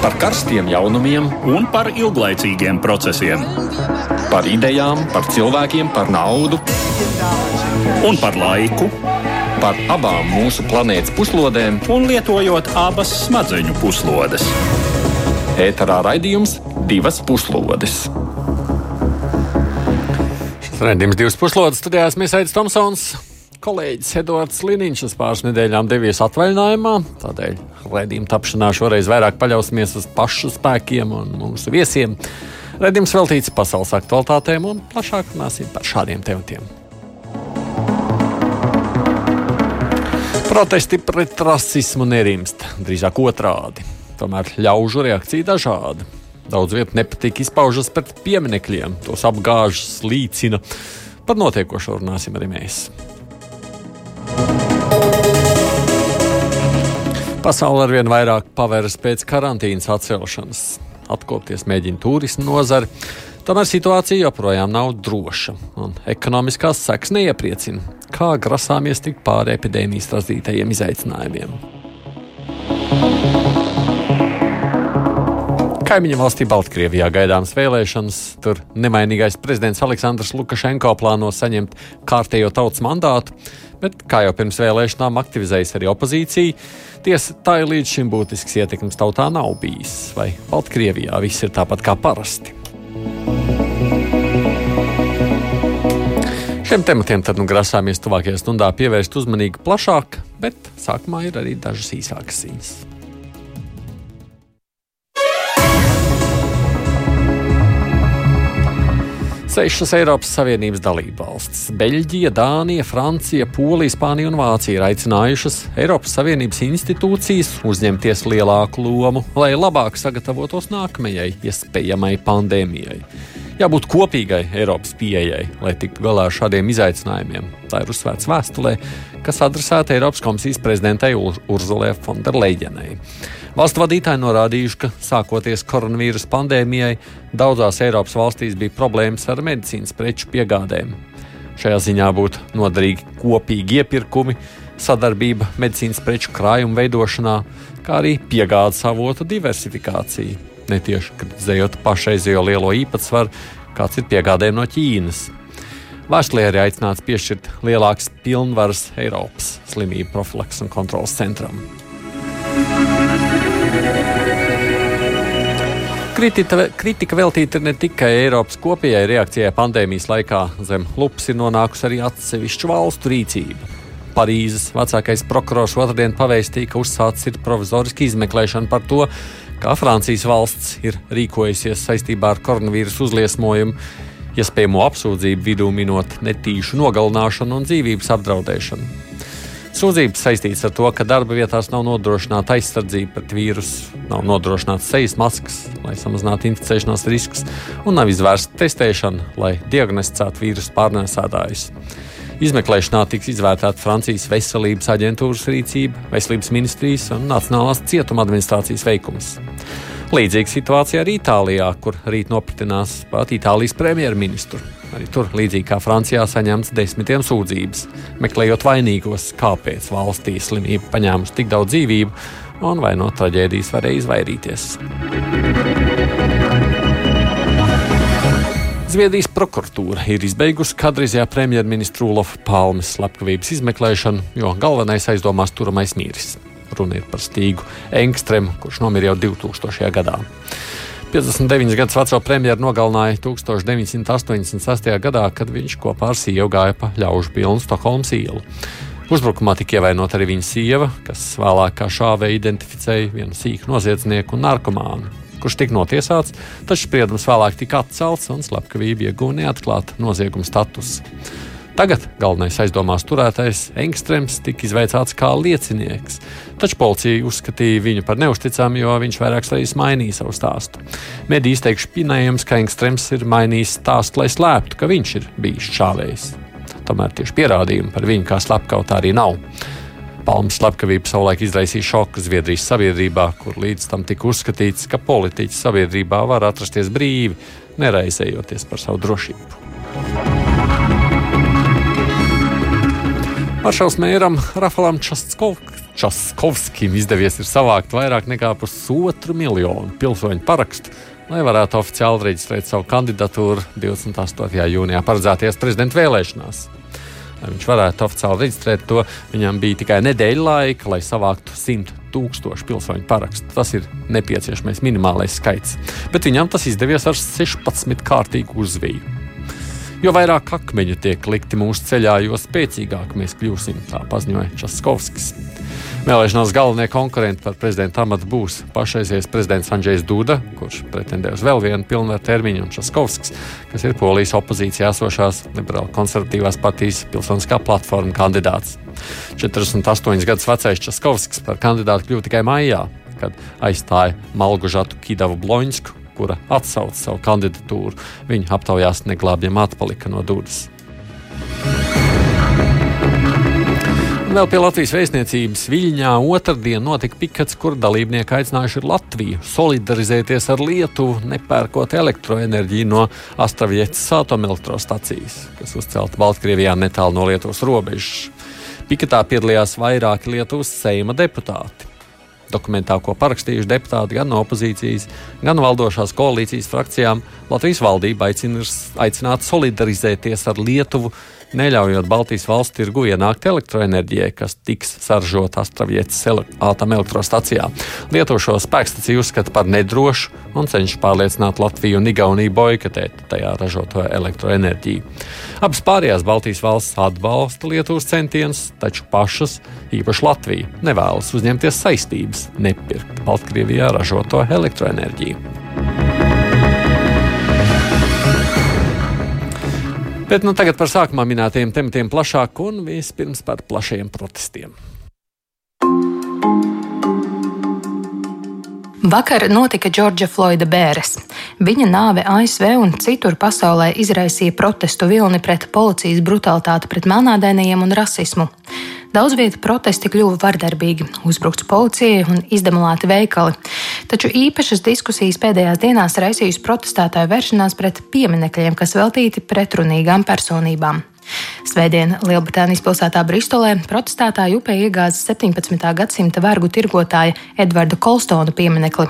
par karstiem jaunumiem un par ilglaicīgiem procesiem. Par idejām, par cilvēkiem, par naudu un par laiku. Par abām mūsu planētas puslodēm, un lietojot abas smadzeņu puslodes. ēterā raidījums divas puslodes. Raidījums divas puslodes studijās mēs Aits Tomsons. Kolēģis Edvards Liniņš uz pāris nedēļām devies atvaļinājumā, tādēļ raidījuma tapšanā šoreiz vairāk paļausimies uz pašu spēkiem un mūsu viesiem. Redījums veltīts pasaules aktualitātēm un plašāk runāsim par šādiem tematiem. Protesti pret rasismu nerimst, drīzāk otrādi. Tomēr ļaužu reakcija dažāda. Daudz vietu nepatīk izpaužas pret pieminekļiem, tos apgāžas, līcina. Par notiekošo runāsim arī mēs. Pasaule ar vien vairāk pavēras pēc karantīnas atcelšanas. Atkopties mēģina turismu nozare. Tomēr situācija joprojām nav droša, un ekonomiskās sekas neiepriecina. Kā grasāmies tikt pāri epidēmijas radītajiem izaicinājumiem? Kaimiņu valstī Baltkrievijā gaidāmas vēlēšanas. Tur nemainīgais prezidents Aleksandrs Lukašenko plāno saņemt kārtējo tautas mandātu, bet, kā jau pirms vēlēšanām, aktivizējas arī opozīcija. Tiesa, tā ir līdz šim būtisks ietekmes tautā nav bijis. Vai Baltkrievijā viss ir tāpat kā parasti? Šiem tematiem tad nu grasāmies tuvākajā stundā pievērst uzmanību plašāk, bet sākumā ir arī dažas īsākas ziņas. Sešas Eiropas Savienības dalībvalstis - Beļģija, Dānija, Francija, Polija, Spānija un Vācija ir aicinājušas Eiropas Savienības institūcijas uzņemties lielāku lomu, lai labāk sagatavotos nākamajai iespējamai pandēmijai. Jābūt kopīgai Eiropas pieejai, lai tiktu galā ar šādiem izaicinājumiem. Tā ir uzsvērts vēstulē, kas adresēta Eiropas komisijas prezidentei Urzulē Fonderleidenai. Valstu vadītāji norādījuši, ka sākoties koronavīrus pandēmijai, daudzās Eiropas valstīs bija problēmas ar medicīnas preču piegādēm. Šajā ziņā būtu noderīgi kopīgi iepirkumi, sadarbība medicīnas preču krājuma veidošanā, kā arī piegādes avotu diversifikācija. Netieši kritizējot pašreizējo lielo īpatsvaru, kāds ir piegādēm no Ķīnas. Arī aicināts piešķirt lielākas pilnvaras Eiropas slimību profilaks un kontrolas centram. Kritika, kritika veltīta ne tikai Eiropas kopējai reakcijai pandēmijas laikā, zem lupas ir nonākusi arī atsevišķu valstu rīcība. Parīzes vecākais prokurors otrdien pavēstīja, ka uzsācis ir provizoriski izmeklēšana par to, kā Francijas valsts ir rīkojusies saistībā ar koronavīrusu uzliesmojumu, iespējamo apsūdzību vidū minot netīšu nogalināšanu un dzīvības apdraudēšanu. Sūdzības saistītas ar to, ka darba vietās nav nodrošināta aizsardzība pret vīrusu, nav nodrošināts sejas maskas, lai samazinātu inficēšanās riskus, un nav izvērsta testēšana, lai diagnosticētu vīrusu pārnēsādājus. Izmeklēšanā tiks izvērtēta Francijas veselības aģentūras rīcība, veselības ministrijas un Nacionālās cietuma administrācijas veikums. Līdzīga situācija arī Itālijā, kur rīt nopratinās pat Itālijas premjerministru. Arī tur, līdzīgi kā Francijā, saņemts desmitiem sūdzības, meklējot vainīgos, kāpēc valstī slimība paņēmusi tik daudz dzīvību un vai no traģēdijas varēja izvairīties. Zviedrijas prokuratūra ir izbeigusi kādreizējā premjerministra Ulofa Palmes slepkavības izmeklēšanu, jo galvenais aizdomās turamais mīris. Runa ir par Stīgu Engstremu, kurš nomira jau 2000. gadā. 59 gadus veco premjeru nogalināja 1986. gadā, kad viņš kopā ar sievu gāja pa ļaužu pilnu Stokholmas ielu. Uzbrukumā tika ievainota arī viņa sieva, kas vēlāk kā šāve identificēja vienu sīku noziedznieku un narkomānu, kurš tika notiesāts, taču spriedums vēlāk tika atcelts un slepkavība ieguva neatklāta nozieguma statusu. Tagad galvenais aizdomās turētais Engstrēms tika izveicāts kā liecinieks, taču policija uzskatīja viņu par neusticamu, jo viņš vairākas reizes mainīja savu stāstu. Mediji izteikti pinējums, ka Engstrēms ir mainījis stāstu, lai slēptu, ka viņš ir bijis šāvējs. Tomēr tieši pierādījumi par viņu kā slepkavā arī nav. Palmas slepkavība savulaik izraisīja šoku Zviedrijas sabiedrībā, kur līdz tam tika uzskatīts, ka politiķi sabiedrībā var atrasties brīvi, neraizējoties par savu drošību. Maršals mēram Rafalam Časkovskim izdevies savākt vairāk nekā pusotru miljonu pilsoņu parakstu, lai varētu oficiāli reģistrēt savu kandidatūru 28. jūnijā paredzētajās prezidenta vēlēšanās. Lai viņš varētu oficiāli reģistrēt to, viņam bija tikai nedēļa laika, lai savāktu 100 tūkstošu pilsoņu parakstu. Tas ir nepieciešamais minimālais skaits, bet viņam tas izdevies ar 16 kārtīgu uzviju. Jo vairāk akmeņu tiek likti mūsu ceļā, jo spēcīgāk mēs kļūsim, tā paziņoja Časkovskis. Vēlēšanās galvenie konkurenti par prezidenta amatu būs pašreizējais prezidents Andrzejs Duda, kurš pretendē uz vēl vienu pilnvaru termiņu, un Časkovskis, kas ir polijas opozīcijā esošās liberāla konservatīvās partijas pilsoniskā platforma kandidāts. 48 gadus vecais Časkovskis par kandidātu kļuva tikai maijā, kad aizstāja Malgožatu Kidavu Bloņsku, kura atsauca savu kandidatūru. Viņa aptaujās neglābjami atpalika no Dudas. Vēl pie Latvijas vēstniecības Viļņā otrdien notika pikets, kur dalībnieki aicinājuši Latviju solidarizēties ar Lietuvu, nepērkot elektroenerģiju no Astravietas atomelektrostacijas, kas uzcelta Baltkrievijā netālu no Lietuvas robežas. Piketā piedalījās vairāki Lietuvas seima deputāti. Dokumentā, ko parakstījuši deputāti gan no opozīcijas, gan valdošās koalīcijas frakcijām, Latvijas valdība aicina, aicināt solidarizēties ar Lietuvu, neļaujot Baltijas valsts tirgu ienākt elektroenerģijai, kas tiks saržota Astravietas atomelektrostacijā. Lietuva šo spēkstaciju uzskata par nedrošu un cenšas pārliecināt Latviju un Igauniju boikotēt tajā ražoto elektroenerģiju. Abas pārējās Baltijas valsts atbalsta Lietuvas centienus, taču pašas, īpaši Latvija, nevēlas uzņemties saistības nepirkt Baltkrievijā ražoto elektroenerģiju. Bet nu, tagad par sākumā minētajiem tematiem plašāk un vispirms par plašiem protestiem. Vakar notika Džordža Floyda bēres. Viņa nāve ASV un citur pasaulē izraisīja protestu vilni pret policijas brutalitāti pret melnādainajiem un rasismu. Daudz vietu protesti kļuva vardarbīgi, uzbrukts policijai un izdemolēti veikali. Taču īpašas diskusijas pēdējās dienās raisījusi protestētāju vēršanās pret pieminekļiem, kas veltīti pretrunīgām personībām. Svētdien Lielbritānijas pilsētā Bristolē protestētāji upē iegāza 17. gadsimta vergu tirgotāja Edvarda Kolstona pieminekli.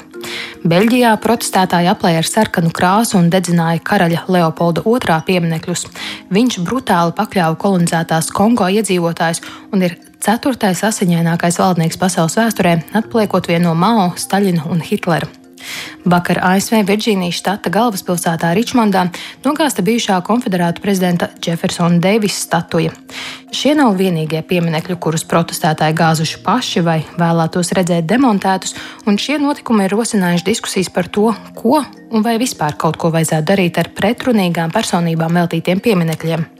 Beļģijā protestētāji aplēja ar sarkanu krāsu un dedzināja karaļa Leopolda II pieminekļus. Viņš brutāli pakļāva kolonizētās Kongo iedzīvotājus un ir ceturtais asiņainākais valdnieks pasaules vēsturē, atpaliekot vienu no Mao, Staļina un Hitlera. Vakar ASV Virģīnijas štata galvaspilsētā Ričmondā nogāzta bijušā konfederātu prezidenta Jeffersona Deivisa statuja. Šie nav vienīgie pieminekļi, kurus protestētāji gāzuši paši vai vēlētos redzēt demontētus, un šie notikumi ir rosinājuši diskusijas par to, ko un vai vispār kaut ko vajadzētu darīt ar pretrunīgām personībām veltītiem pieminekļiem.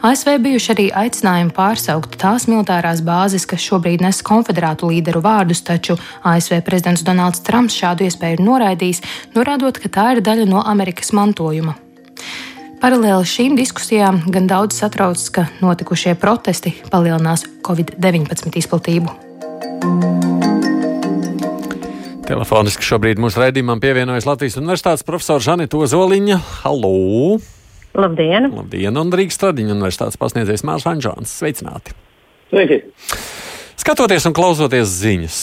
ASV bijuši arī aicinājumi pārsaukt tās militārās bāzes, kas šobrīd nes konfederātu līderu vārdus, taču ASV prezidents Donalds Trumps šādu iespēju ir noraidījis, norādot, ka tā ir daļa no Amerikas mantojuma. Paralēli šīm diskusijām gan daudz satrauc, ka notikušie protesti palielinās Covid-19 izplatību. Telefoniski šobrīd mūsu raidījumam pievienojas Latvijas Universitātes profesora Žanita Ozoliņa. Halo! Labdien! Labdien! Un Rīgas Tradiņu universitātes pasniedzējs Mārs Anžāns. Sveicināti! Sveiki! Skatoties un klausoties ziņas,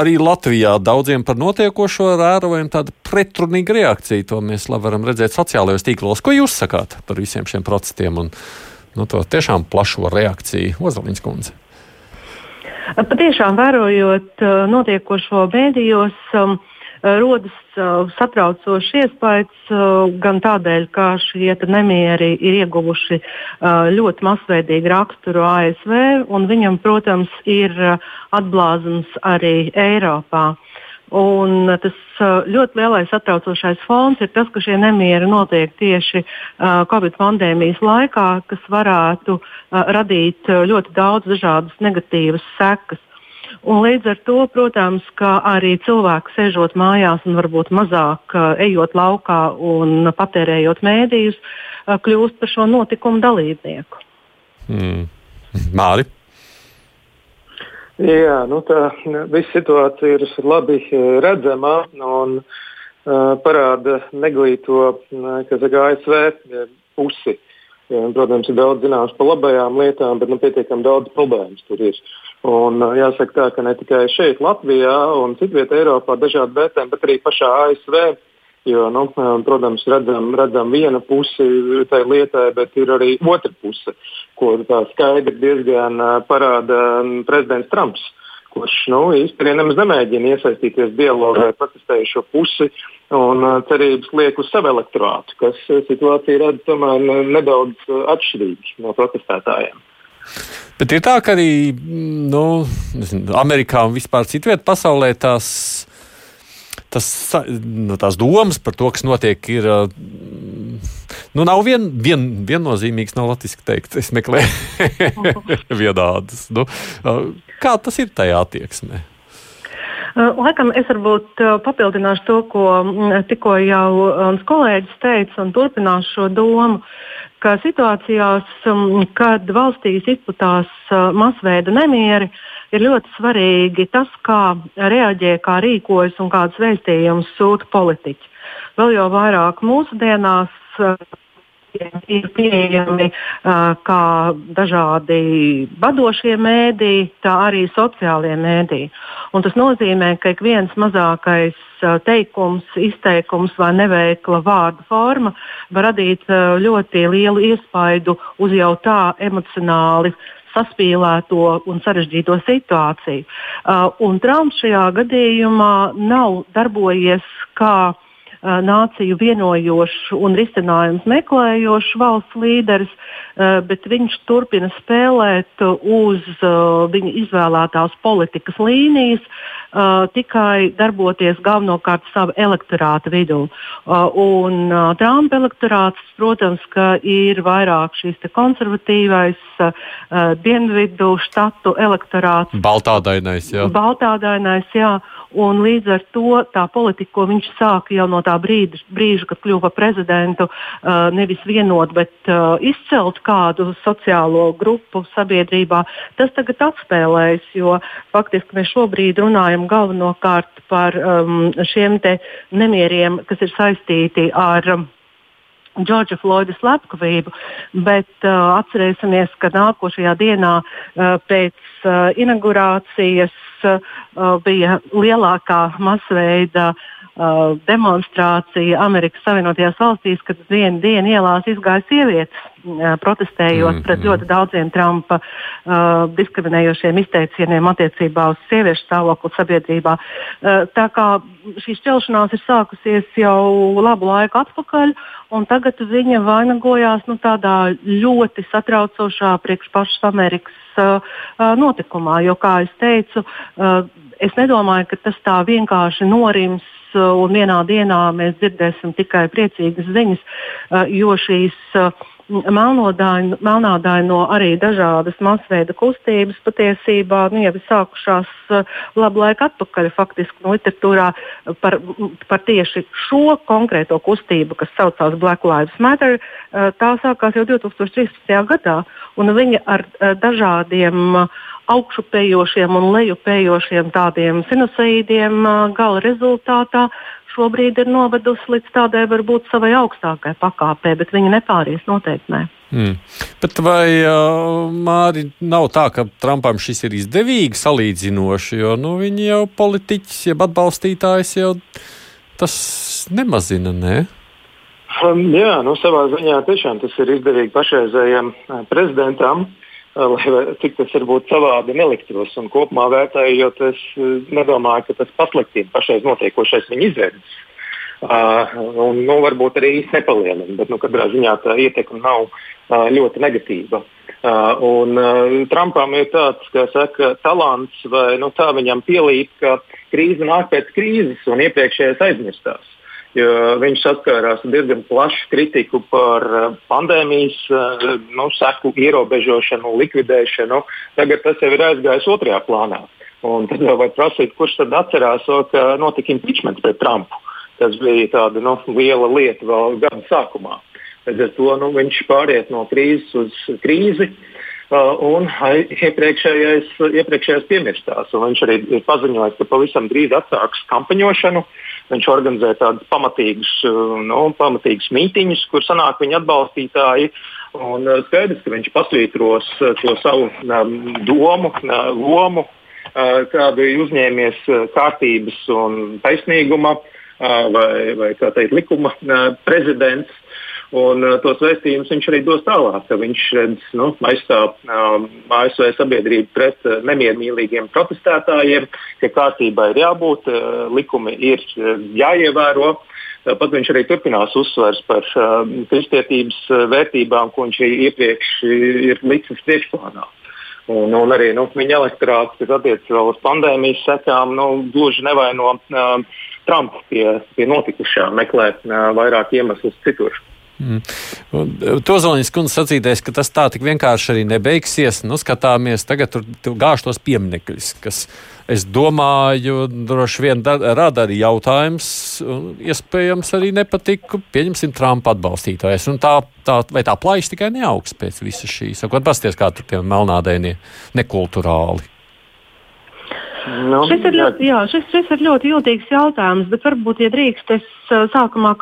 arī Latvijā daudziem par notiekošo vērojam tādu pretrunīgu reakciju. To mēs labi varam redzēt sociālajos tīklos. Ko jūs sakāt par visiem šiem protestiem un nu, to tiešām plašo reakciju Ozoliņas kundze? Patiešām vērojot notiekošo mēdījos, um, rodas uh, satraucošs iespējas uh, gan tādēļ, ka šie nemieri ir ieguvuši ļoti masveidīgu raksturu ASV, un viņam, protams, ir atblāzums arī Eiropā. Un tas ļoti lielais satraucošais fons ir tas, ka šie nemieri notiek tieši Covid pandēmijas laikā, kas varētu radīt ļoti daudz dažādas negatīvas sekas. Un līdz ar to, protams, ka arī cilvēki sēžot mājās un varbūt mazāk uh, ejot laukā un patērējot mēdījus, uh, kļūst par šo notikumu dalībnieku. Mm. Māri? Jā, nu tā visa situācija ir labi redzama un uh, parāda neglīto saka, ASV pusi. Protams, ir daudz zināms par labajām lietām, bet nu, pietiekami daudz problēmas tur ir. Un, jāsaka tā, ka ne tikai šeit, Latvijā un citvietā Eiropā dažādi vērtējumi, bet arī pašā ASV. Jo, nu, protams, redzam, redzam vienu pusi tai lietai, bet ir arī otra puse, ko skaidri diezgan parāda prezidents Trumps kurš nu, īstenībā nemaz nemēģina iesaistīties dialogā ar protestējušo pusi un cerības liek uz savu elektorātu, kas situāciju redz tomēr nedaudz atšķirīgi no protestētājiem. Bet ir tā, ka arī nu, nezinu, Amerikā un vispār citvietā pasaulē tās, tas, nu, tās domas par to, kas notiek, ir. Nu, nav vien, vien, viennozīmīgs, nav latviešu teikt. Es meklēju vienādas. Nu, kā tas ir tajā attieksmē? Laikam es varbūt papildināšu to, ko tikko jau kolēģis teica, un turpināšu šo domu. Ka situācijās, kad valstīs izplatās masveida nemieri, ir ļoti svarīgi tas, kā reaģē, kā rīkojas un kādus vēstījumus sūta politiķi. Vēl jau vairāk mūsdienās ir pieejami uh, kā dažādi vadošie mēdīji, tā arī sociālie mēdīji. Un tas nozīmē, ka ik viens mazākais uh, teikums, izteikums vai neveikla vārdu forma var radīt uh, ļoti lielu iespaidu uz jau tā emocionāli saspīlēto un sarežģīto situāciju. Uh, un Trumps šajā gadījumā nav darbojies kā nāciju vienojošs un risinājums meklējošs valsts līderis, bet viņš turpina spēlēt uz viņa izvēlētās politikas līnijas, tikai darboties galvenokārt sava elektorāta vidū. Un Trumpa elektorāts, protams, ir vairāk šīs konservatīvais dienvidu štatu elektorāts. Baltādainais, jā. Baltādainais, jā. Un līdz ar to tā politika, ko viņš sāka jau no tā brīža, brīža kad kļuva par prezidentu, uh, nevis vienot, bet uh, izcelt kādu sociālo grupu sabiedrībā, tas tagad atspēlējas. Jo faktiski mēs šobrīd runājam galvenokārt par um, šiem nemieriem, kas ir saistīti ar. Um, Džordža Floyda slepkavību, bet uh, atcerēsimies, ka nākošajā dienā uh, pēc uh, inaugurācijas uh, bija lielākā masveida uh, demonstrācija Amerikas Savienotajās valstīs, kad vienu dienu ielās izgāja sievietes protestējot mm, pret mm. ļoti daudziem Trumpa uh, diskriminējošiem izteicieniem attiecībā uz sieviešu stāvokli sabiedrībā. Uh, tā kā šī šķelšanās ir sākusies jau labu laiku atpakaļ, un tagad viņa vainagojās nu, tādā ļoti satraucošā priekš pašas Amerikas uh, uh, notikumā. Jo, kā jau teicu, uh, es nedomāju, ka tas tā vienkārši norims un vienā dienā mēs dzirdēsim tikai priecīgas ziņas, jo šīs melnodāņu, melnādaino arī dažādas masveida kustības patiesībā nu, jau ir sākušās uh, labu laiku atpakaļ faktiski no literatūrā par, par tieši šo konkrēto kustību, kas saucās Black Lives Matter. Uh, tā sākās jau 2013. gadā, viņa ar dažādiem augšupējošiem un lejupējošiem tādiem sinusoīdiem gala rezultātā šobrīd ir novedusi līdz tādai varbūt savai augstākai pakāpei, bet viņa nepāries noteikti. Nē. Mm. Bet vai uh, Māri nav tā, ka Trumpam šis ir izdevīgi salīdzinoši, jo nu, viņi jau politiķis, jeb atbalstītājs jau tas nemazina, ne? Um, jā, nu savā ziņā tiešām tas ir izdevīgi pašreizējiem prezidentam. Uh, lai cik tas varbūt savādi neliktos. Un kopumā vērtējot, es nedomāju, ka tas pasliktina pašreiz notiekošais viņa izredzes. Uh, un, nu, varbūt arī nepalielina, bet nu, katrā ziņā tā ietekme nav uh, ļoti negatīva. Uh, un, uh, Trumpam ir tāds, kā saka, talants, vai nu, tā viņam pielīp, ka krīze nāk pēc krīzes un iepriekšējais aizmirstās viņš saskārās diezgan plašu kritiku par eh, pandēmijas eh, nu, seku ierobežošanu, likvidēšanu. Tagad tas jau ir aizgājis otrajā plānā. Un tad jau var prasīt, kurš tad atcerās, ka notika impeachment pret Trumpu. Tas bija tāda nu, liela lieta vēl gada sākumā. Līdz ar to nu, viņš pāriet no krīzes uz krīzi. Uh, un iepriekšējais, iepriekšējais piemirstās. Un viņš arī ir paziņojis, ka pavisam drīz atsāks kampaņošanu. Uh, Viņš organizē tādus pamatīgus, uh, nu, pamatīgus mītīņus, kur sanāk viņa atbalstītāji. Un skaidrs, ka viņš pasvītros to savu domu, lomu, kādu ir uzņēmies kārtības un taisnīguma vai, vai teikt, likuma prezidents. Un uh, tos vēstījumus viņš arī dos tālāk, ka viņš redz, nu, aizstāv um, ASV sabiedrību pret uh, nemiermīlīgiem protestētājiem, ka kārtībai ir jābūt, likumi ir jāievēro. Tāpat viņš arī turpinās uzsvers par uh, kristietības vērtībām, ko viņš iepriekš ir licis priekšplānā. Un, un arī nu, viņa elektorāts ir attiecībā uz pandēmijas sekām, nu, gluži nevaino uh, Trumpu pie, pie notikušā, meklē uh, vairāk iemeslus citur. Mm. Tozoliņas kundze sacītais, ka tas tā tik vienkārši arī nebeigsies. Nu, skatāmies, tagad tur, tur gāž tos pieminekļus, kas, es domāju, droši vien da, rada arī jautājums, iespējams arī nepatika, pieņemsim, Trumpa atbalstītājs. Un tā, tā, vai tā plaiša tikai neaugs pēc visa šī? Sakot, pasties, kā tur tie melnādēnie nekulturāli. Nu, šis, ir ļoti, jā, šis, šis ir ļoti jūtīgs jautājums, bet varbūt, ja drīkst, es uh, sākumā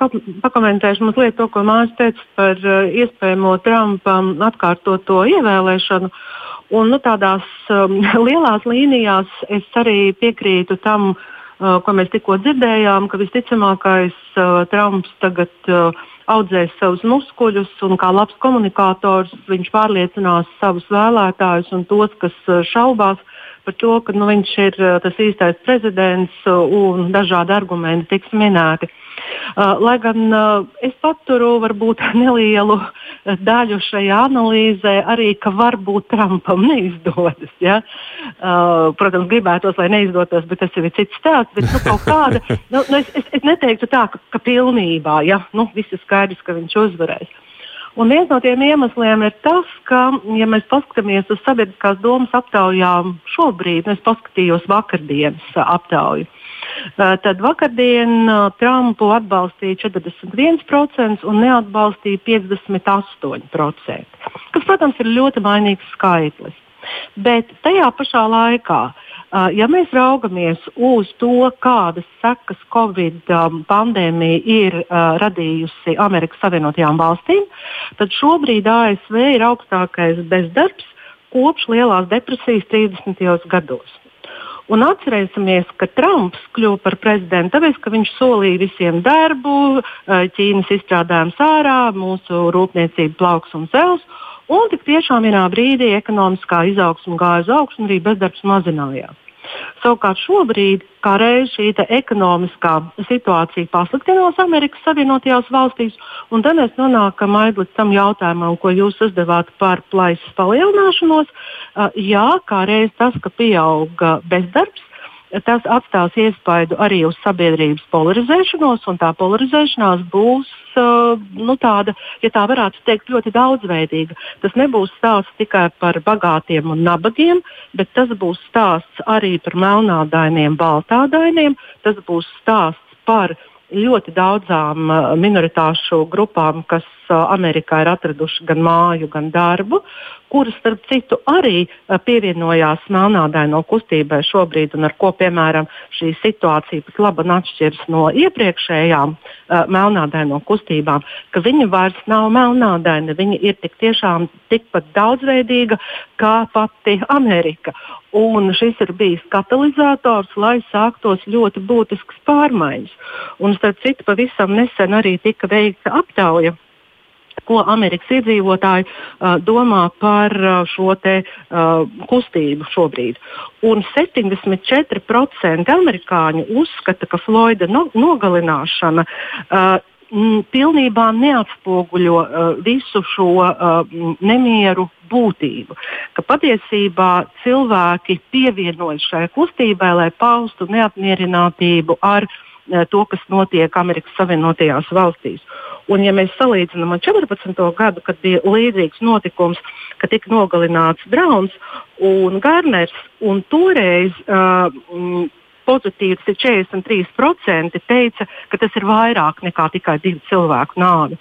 pakomentēšu mazliet to, ko Mārcis teica par uh, iespējamo Trumpa atkārtoto ievēlēšanu. Un, nu, tādās um, lielās līnijās es arī piekrītu tam, uh, ko mēs tikko dzirdējām, ka visticamākais uh, Trumps tagad uh, audzēs savus muskuļus un kā labs komunikators viņš pārliecinās savus vēlētājus un tos, kas uh, šaubās par to, ka nu, viņš ir tas īstais prezidents un dažādi argumenti tiks minēti. Lai gan es paturu varbūt nelielu daļu šajā analīzē, arī ka varbūt Trumpam neizdodas. Ja? Protams, gribētos, lai neizdotos, bet tas ir cits stāsts. Bet, nu, kāda, nu, nu, es, es, es neteiktu tā, ka, ka pilnībā ja? nu, viss ir skaidrs, ka viņš uzvarēs. Un viens no tiem iemesliem ir tas, ka, ja mēs paskatāmies uz sabiedriskās domas aptaujām šobrīd, es paskatījos vakardienas aptauju. Tad vakardien Trumpu atbalstīja 41% un neatbalstīja 58%, kas, protams, ir ļoti mainīgs skaitlis. Bet tajā pašā laikā ja mēs raugamies uz to, kādas sekas Covid um, pandēmija ir radījusi Amerikas Savienotajām valstīm, tad šobrīd ASV ir augstākais bezdarbs kopš lielās depresijas 30. gados. Un atcerēsimies, ka Trumps kļuva par prezidentu tāpēc, ka viņš solīja visiem darbu, Ķīnas izstrādājums ārā, mūsu rūpniecību plauks un zels. Un tik tiešām vienā brīdī ekonomiskā izaugsme gāja uz augšu un arī bezdarbs mazinājās. Savukārt šobrīd, kā reiz šī ekonomiskā situācija pasliktinās Amerikas Savienotajās valstīs, un tad mēs nonākam līdz tam jautājumam, ko jūs uzdevāt par plaisas palielināšanos. Jā, kā reiz tas, ka pieauga bezdarbs, tas atstās iespaidu arī uz sabiedrības polarizēšanos, un tā polarizēšanās būs uh, nu, tāda, ja tā varētu teikt, ļoti daudzveidīga. Tas nebūs stāsts tikai par bagātiem un nabagiem, bet tas būs stāsts arī par melnādainiem, baltādainiem. Tas būs stāsts par ļoti daudzām uh, minoritāšu grupām, kas Amerikā ir atraduši gan māju, gan darbu, kuras, starp citu, arī uh, pievienojās melnādaino kustībai šobrīd, un ar ko, piemēram, šī situācija pat labi atšķiras no iepriekšējām uh, melnādaino kustībām, ka viņi vairs nav melnādaini, viņi ir tik tiešām tikpat daudzveidīga kā pati Amerika. Un šis ir bijis katalizators, lai sāktos ļoti būtisks pārmaiņas. Un, starp citu, pavisam nesen arī tika veikta aptauja ko Amerikas iedzīvotāji uh, domā par uh, šo te, uh, kustību šobrīd. Un 74% amerikāņu uzskata, ka Floyda no, nogalināšana uh, m, pilnībā neatspoguļo uh, visu šo uh, nemieru būtību. Ka patiesībā cilvēki pievienojas šai kustībai, lai paustu neapmierinātību ar uh, to, kas notiek Amerikas Savienotajās valstīs. Un, ja mēs salīdzinām ar 14. gadu, kad bija līdzīgs notikums, kad tika nogalināts Browns un Garners, un toreiz uh, pozitīvs ir 43%, teica, ka tas ir vairāk nekā tikai divu cilvēku nāve.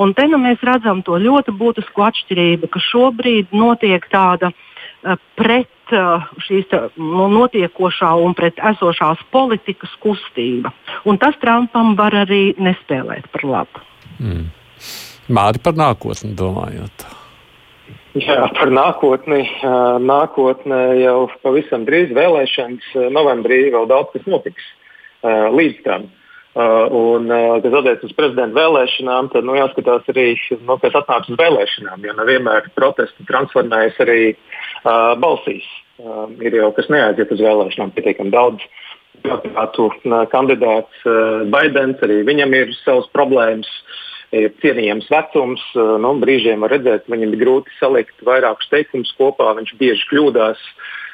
Un te nu mēs redzam to ļoti būtisku atšķirību, ka šobrīd notiek tāda uh, pret uh, šīs uh, notiekošā un pret esošās politikas kustība. Un tas Trumpam var arī nespēlēt par labu. Mm. Māri par nākotni domājot. Jā, par nākotni. Nākotnē jau pavisam drīz vēlēšanas, novembrī vēl daudz kas notiks līdz tam. Un, kas attiecas uz prezidenta vēlēšanām, tad nu, jāskatās arī, nu, kas atnāks uz vēlēšanām. Jo nevienmēr protesti transformējas arī uh, balsīs. Uh, ir jau kas neaiziet uz vēlēšanām pietiekami daudz. Kandidātu kandidāts uh, Baidens arī viņam ir savas problēmas. Uh, ir cienījams vecums. Eh, nu, brīžiem var redzēt, viņam ir grūti salikt vairākus teikumus kopā, viņš bieži kļūdās.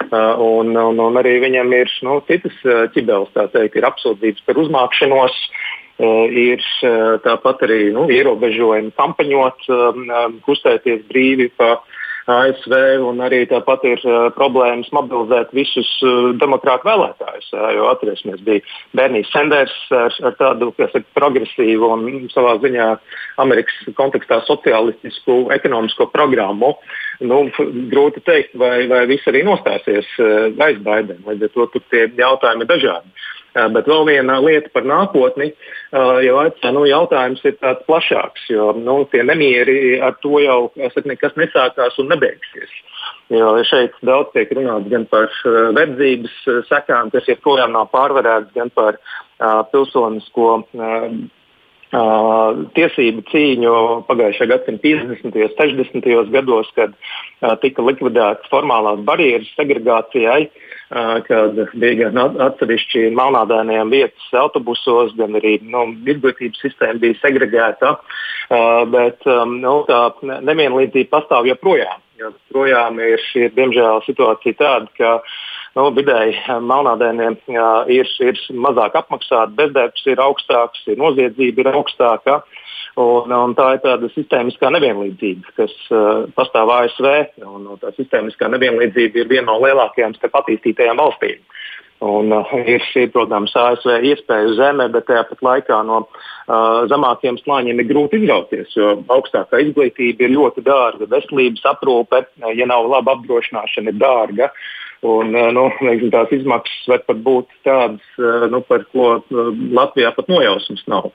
Un, un, un arī viņam ir nu, citas ķibeles, tā teikt, ir apsūdzības par uzmākšanos. Ir tāpat arī nu, ierobežojumi kampaņot, kustēties brīvi pa uh, ASV, un arī tāpat ir uh, problēmas mobilizēt visus uh, demokrātu vēlētājus. Uh, jo atcerēsimies, bija Bernijs Sanders ar, ar tādu ir, progresīvu un savā ziņā Amerikas kontekstā sociālistisku ekonomisko programmu. Nu, grūti teikt, vai, vai viss arī nostāsies uh, aiz Baidena. Līdz ar to tie jautājumi ir dažādi. Bet vēl viena lieta par nākotni, jau nu, jautājums ir tāds plašāks, jo nu, tie nemieri ar to jau nekas nesākās un nebeigsies. Jo šeit daudz tiek runāts gan par verdzības sekām, kas joprojām nav pārvarētas, gan par uh, pilsonisko Uh, tiesību cīņu pagājušā gadsimta 50. un 60. gados, kad tika likvidētas formālās barjeras segregācijai, kad bija gan atsevišķi melnādainiem vietas autobusos, gan arī nu, izglītības sistēma bija segregēta. Bet nu, tā nevienlīdzība pastāv joprojām. Joprojām ir, ir diemžēl situācija tāda, ka nu, vidēji eh, melnādēniem ir, ir mazāk apmaksāti, bezdarbs ir augstāks, ir noziedzība ir augstāka. Un, un tā ir tāda sistēmiskā nevienlīdzība, kas uh, pastāv ASV. Un, un tā sistēmiskā nevienlīdzība ir viena no lielākajām starp attīstītajām valstīm. Un, uh, ir šī, protams, ASV iespēja zeme, bet tāpat laikā no uh, zemākiem slāņiem ir grūti izrauties, jo augstākā izglītība ir ļoti dārga, veselības aprūpe, ja nav laba apdrošināšana, ir dārga. Uh, Un, eh, nu, neksim, tās izmaksas var pat būt tādas, eh, nu, par ko eh, Latvijā pat nojausmas nav.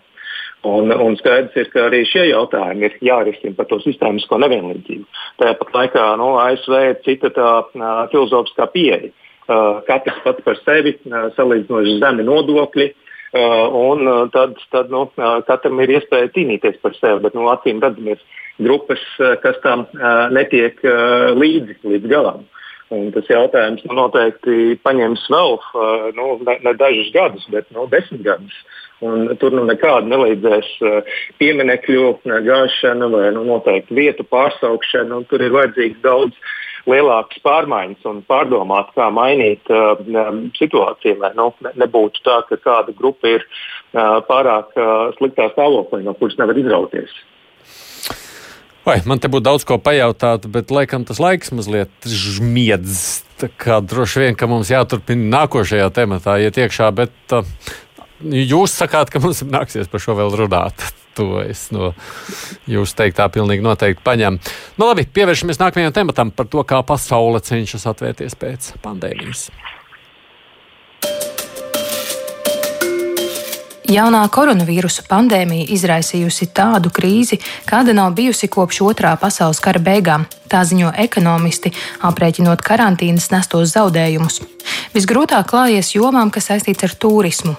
Un, un skaidrs ir, ka arī šie jautājumi ir jārisina par to sistēmisko nevienlīdzību. Tāpat laikā nu, ASV ir cita tā uh, filozofiskā pieeja. Uh, katrs pats par sevi uh, salīdzinoši zemi nodokļi, uh, un uh, tad, tad nu, uh, katram ir iespēja cīnīties par sevi. Bet nu, acīm redzam, ir grupas, uh, kas tam uh, netiek uh, līdzi līdz galam. Un tas jautājums nu, noteikti paņems vēl nu, ne, ne dažus gadus, bet nu, desmit gadus. Un tur nu nekāda nelīdzēs pieminekļu gāšana vai nu, noteikti vietu pārsaukšana. Tur ir vajadzīgs daudz lielākas pārmaiņas un pārdomāt, kā mainīt uh, situāciju, lai nu, nebūtu tā, ka kāda grupa ir uh, pārāk uh, sliktā stāvoklī, no kuras nevar izrauties. Vai, man te būtu daudz ko pajautāt, bet laikam tas laiks mazliet žmiedz. Tā kā droši vien, ka mums jāturpina nākošajā tematā iet iekšā, bet uh, jūs sakāt, ka mums nāksies par šo vēl runāt. To es no jūsu teiktā pilnīgi noteikti paņemu. Nu, labi, pievēršamies nākamajam tematam par to, kā pasaule cenšas atvērties pēc pandēmijas. Jaunā koronavīrusa pandēmija izraisījusi tādu krīzi, kāda nav bijusi kopš otrā pasaules kara beigām. Tā ziņo ekonomisti, aprēķinot karantīnas nestos zaudējumus. Visgrūtāk klājies jomām, kas saistīts ar turismu.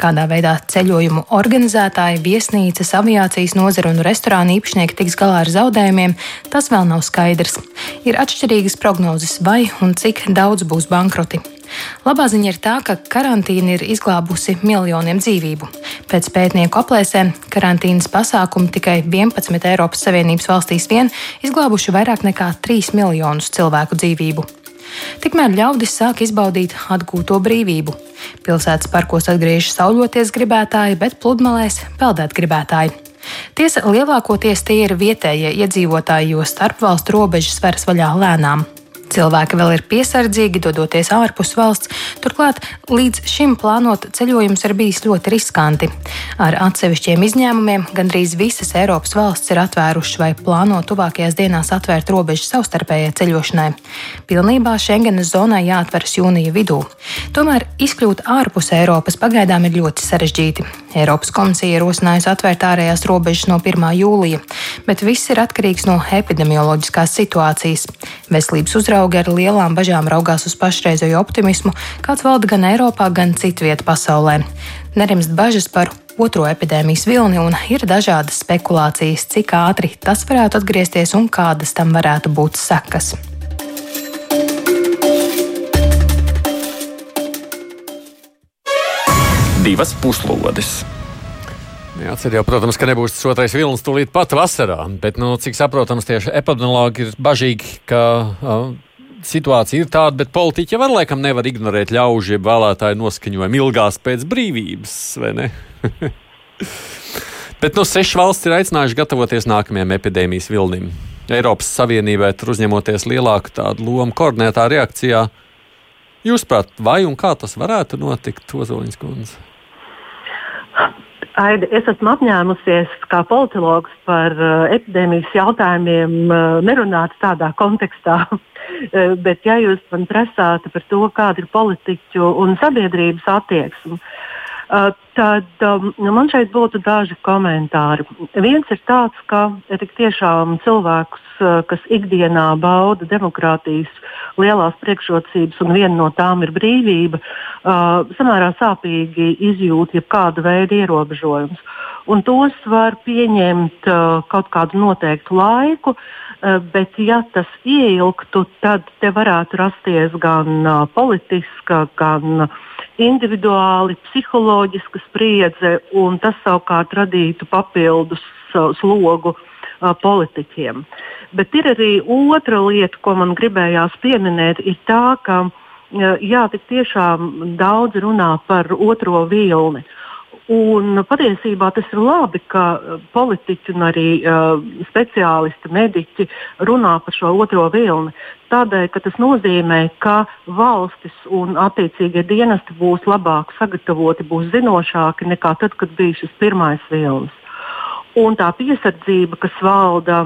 Kādā veidā ceļojumu organizētāji, viesnīcas, aviācijas nozara un restorāna īpašnieki tiks galā ar zaudējumiem, tas vēl nav skaidrs. Ir atšķirīgas prognozes, vai un cik daudz būs bankroti. Labā ziņa ir tā, ka karantīna ir izglābusi miljoniem dzīvību. Pēc pētnieku aplēsēm karantīnas pasākumi tikai 11 Eiropas Savienības valstīs vien izglābuši vairāk nekā 3 miljonus cilvēku dzīvību. Tikmēr ļaudis sāk izbaudīt atgūto brīvību. Pilsētas parkos atgriežas sauļoties gribētāji, bet pludmalēs peldēt gribētāji. Tiesa lielākoties tie ir vietējie iedzīvotāji, jo starpvalstu robežas veras vaļā lēnām. Cilvēki vēl ir piesardzīgi, dodoties ārpus valsts, turklāt līdz šim plānot ceļojums ir bijis ļoti riskanti. Ar atsevišķiem izņēmumiem gandrīz visas Eiropas valsts ir atvērušas vai plāno tuvākajās dienās atvērt robežas savstarpējai ceļošanai. Pilnībā Schengenas zonai jāatveras jūnija vidū. Tomēr izkļūt ārpus Eiropas pagaidām ir ļoti sarežģīti. Eiropas komisija ir rosinājusi atvērt ārējās robežas no 1. jūlija, bet viss ir atkarīgs no epidemioloģiskās situācijas. Veselības uzraugi ar lielām bažām raugās uz pašreizējo optimismu, kāds valda gan Eiropā, gan citvietā pasaulē. Nerimst bažas par otro epidēmijas vilni, un ir dažādas spekulācijas, cik ātri tas varētu atgriezties un kādas tam varētu būt sekas. Divas puslodes. Jācer jau, protams, ka nebūs tas otrais vilnis tūlīt pat vasarā, bet, nu, cik saprotams, tieši epidemiologi ir bažīgi, ka uh, situācija ir tāda, bet politiķi var laikam nevar ignorēt ļaužu, vēlētāju noskaņojumu ilgās pēc brīvības, vai ne? bet, nu, seši valsts ir aicinājuši gatavoties nākamajam epidēmijas vilnim. Eiropas Savienībai tur uzņemoties lielāku tādu lomu koordinētā reakcijā. Jūsuprāt, vai un kā tas varētu notikt, Ozoliņas kundze? Aida, es esmu apņēmusies kā politologs par uh, epidēmijas jautājumiem uh, nerunāt tādā kontekstā. uh, bet, ja jūs man prasātu par to, kāda ir politiķu un sabiedrības attieksme, tad um, nu, man šeit būtu daži komentāri. Viens ir tāds, ka ja tiešām cilvēkus, uh, kas ikdienā bauda demokrātijas lielās priekšrocības, un viena no tām ir brīvība, uh, samērā sāpīgi izjūt jebkāda veida ierobežojumus. Un tos var pieņemt uh, kaut kādu noteiktu laiku, uh, bet ja tas ieilgtu, tad te varētu rasties gan uh, politiska, gan individuāli psiholoģiska spriedze, un tas savukārt radītu papildus uh, slogu uh, politiķiem. Uh, Bet ir arī otra lieta, ko man gribējās pieminēt, ir tā, ka jā, tik tiešām daudz runā par otro vilni. Un patiesībā tas ir labi, ka politiķi un arī uh, speciālisti, mediķi runā par šo otro vilni. Tādēļ, ka tas nozīmē, ka valstis un attiecīgie dienesti būs labāk sagatavoti, būs zinošāki nekā tad, kad bija šis pirmais vilnis. Un tā piesardzība, kas valda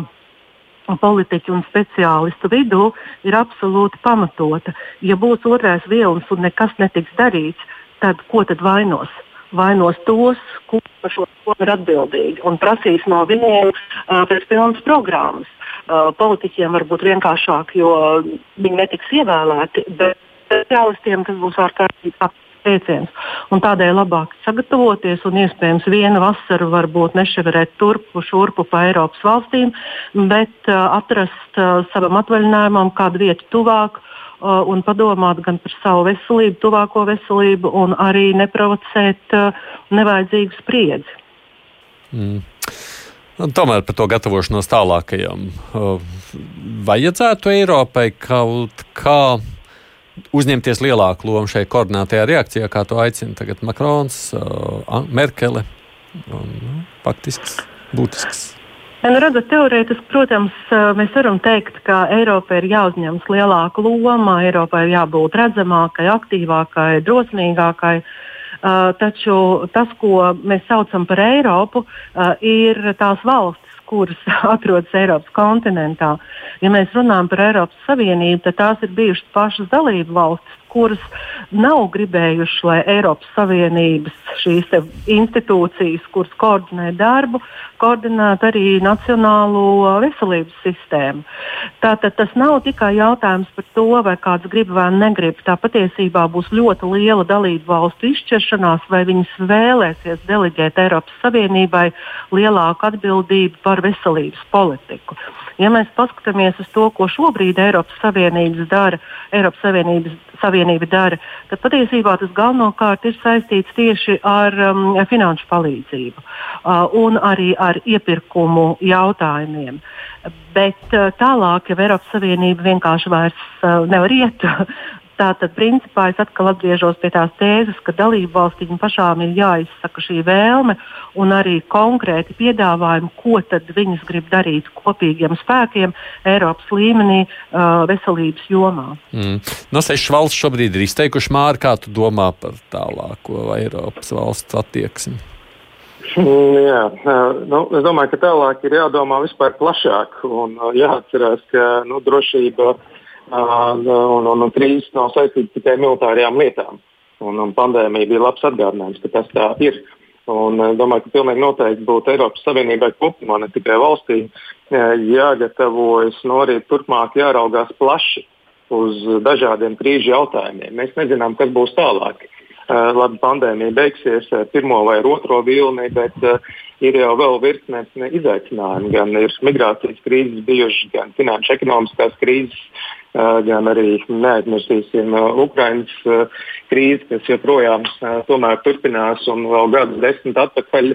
politiķu un speciālistu vidū ir absolūti pamatota. Ja būs otrais vilnis un nekas netiks darīts, tad ko tad vainos? Vainos tos, kurš par šo ir atbildīgi un prasīs no viņiem uh, pēc pilnas programmas. Uh, politiķiem var būt vienkāršāk, jo viņi netiks ievēlēti, bet speciālistiem tas būs ārkārtīgi. Un tādēļ labāk sagatavoties un iespējams vienu vasaru varbūt neševerēt turpu šurpu pa Eiropas valstīm, bet uh, atrast uh, savam atvaļinājumam kādu vietu tuvāk uh, un padomāt gan par savu veselību, tuvāko veselību, un arī neprovocēt uh, nevajadzīgu spriedzi. Mm. Tomēr par to gatavošanos tālākajam. Uh, vajadzētu Eiropai kaut kā uzņemties lielāku lomu šajā koordinētajā reakcijā, kā to aicina tagad Makrons, uh, Merkele. Un, nu, faktisks, būtisks. Nu, redzat, teorētiski, protams, uh, mēs varam teikt, ka Eiropai ir jāuzņemas lielāka loma, Eiropai ir jābūt redzamākai, aktīvākai, drosmīgākai. Uh, taču tas, ko mēs saucam par Eiropu, uh, ir tās valstis, kuras atrodas Eiropas kontinentā. Ja mēs runājam par Eiropas Savienību, tad tās ir bijušas pašas dalību valstis, kuras nav gribējušas, lai Eiropas Savienības šīs institūcijas, kuras koordinē darbu, koordinētu arī nacionālo veselības sistēmu. Tātad tas nav tikai jautājums par to, vai kāds grib vai negrib. Tā patiesībā būs ļoti liela dalību valstu izšķiršanās, vai viņas vēlēsies deleģēt Eiropas Savienībai lielāku atbildību par veselības politiku. Ja mēs paskatāmies uz to, ko šobrīd Eiropas Savienības dara, Eiropas Savienības Savienība dara, tad patiesībā tas galvenokārt ir saistīts tieši ar um, finanšu palīdzību uh, un arī ar iepirkumu jautājumiem. Bet uh, tālāk, ja Eiropas Savienība vienkārši vairs uh, nevar iet, Tātad, principā, es atkal atgriežos pie tās tēzes, ka dalību valstīm pašām ir jāizsaka šī vēlme un arī konkrēti piedāvājumi, ko tad viņas grib darīt kopīgiem spēkiem Eiropas līmenī uh, veselības jomā. Mm. No sešas valsts šobrīd ir izteikuši māri, kā tu domā par tālāko Eiropas valsts attieksmi. Mm, jā, nu, es domāju, ka tālāk ir jādomā vispār plašāk un jāatcerās, ka nu, drošība un, un, un krīzes nav saistītas tikai ar militārajām lietām. Un, un pandēmija bija labs atgādinājums, ka tas tā ir. Un, domāju, ka pilnīgi noteikti būtu Eiropas Savienībai kopumā, ne tikai valstī, jāgatavojas, no nu, arī turpmāk jāraugās plaši uz dažādiem krīžu jautājumiem. Mēs nezinām, kas būs tālāk. Labi, pandēmija beigsies pirmo vai otro vilni, bet ir jau vēl virkne izaicinājumu. Gan ir migrācijas krīzes bijušas, gan finanšu ekonomiskās krīzes gan arī neaizmirsīsim Ukraiņas krīzi, kas joprojām turpinās. Un vēl gadus desmit atpakaļ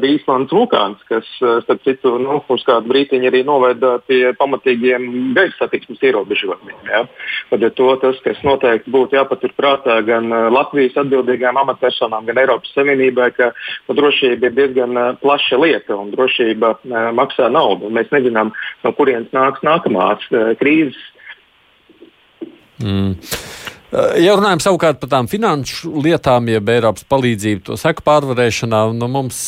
bija Īslandes vulkāns, kas, starp citu, nu, uz kādu brīdiņu arī noveda pie pamatīgiem gaisa satiksmes ierobežojumiem. Ja? Tad to tas, kas noteikti būtu jāpaturprātā gan Latvijas atbildīgām amatpersonām, gan Eiropas Savienībai, ka nu, drošība ir diezgan plaša lieta un drošība maksā naudu. Mēs nezinām, no kurienes nāks nākamās krīzes Mm. Ja runājam savukārt par tām finanšu lietām, jeb Eiropas palīdzību to seku pārvarēšanā, nu mums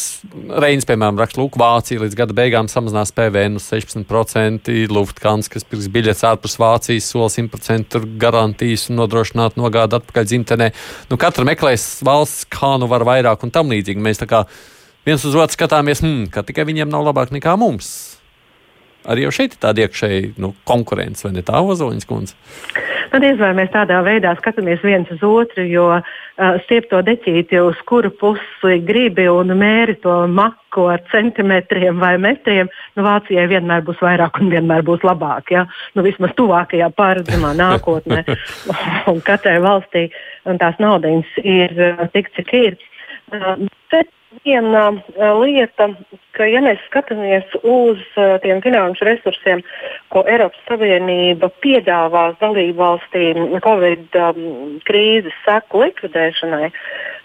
Reins, piemēram, raksta, lūk, Vācija līdz gada beigām samazinās PVN uz 16%, Lufthansa, kas pirks biļets ārpus Vācijas, sola 100% garantijas un nodrošināt nogādu atpakaļ dzimtenē. Nu, katra meklēs valsts, kā nu var vairāk un tam līdzīgi. Mēs tā kā viens uz otru skatāmies, hmm, ka tikai viņiem nav labāk nekā mums. Arī jau šeit ir tāda iekšēja nu, konkurence, vai ne tā, Ozoliņas kundze? Nu, diez vai mēs tādā veidā skatāmies viens uz otru, jo uh, stiep to deķīti, uz kuru pusi gribi un mēri to maku ar centimetriem vai metriem, nu, Vācijai vienmēr būs vairāk un vienmēr būs labāk. Ja? Nu, vismaz tuvākajā paredzamā nākotnē. un katrai valstī un tās naudas ir tik, cik ir. Uh, bet viena lieta, ka, ja mēs skatāmies uz tiem finanšu resursiem, ko Eiropas Savienība piedāvās dalību valstīm Covid um, krīzes seku likvidēšanai,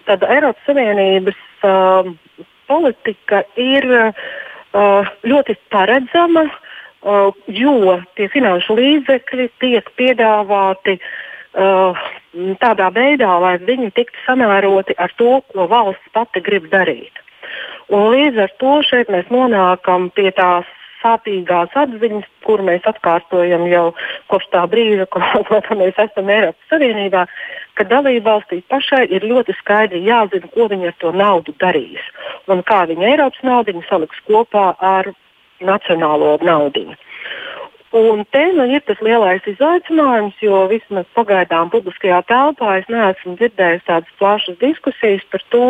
tad Eiropas Savienības uh, politika ir uh, ļoti paredzama, uh, jo tie finanšu līdzekļi tiek piedāvāti uh, tādā veidā, lai viņi tiktu samēroti ar to, ko valsts pati grib darīt. Un līdz ar to šeit mēs nonākam pie tās sāpīgās atziņas, kur mēs atkārtojam jau kopš tā brīža, kad mēs esam Eiropas Savienībā, ka dalībvalstī pašai ir ļoti skaidri jāzina, ko viņi ar to naudu darīs un kā viņi Eiropas naudu saliks kopā ar nacionālo naudu. Un te nu, ir tas lielais izaicinājums, jo vismaz pagaidām publiskajā telpā es neesmu dzirdējis tādas plašas diskusijas par to,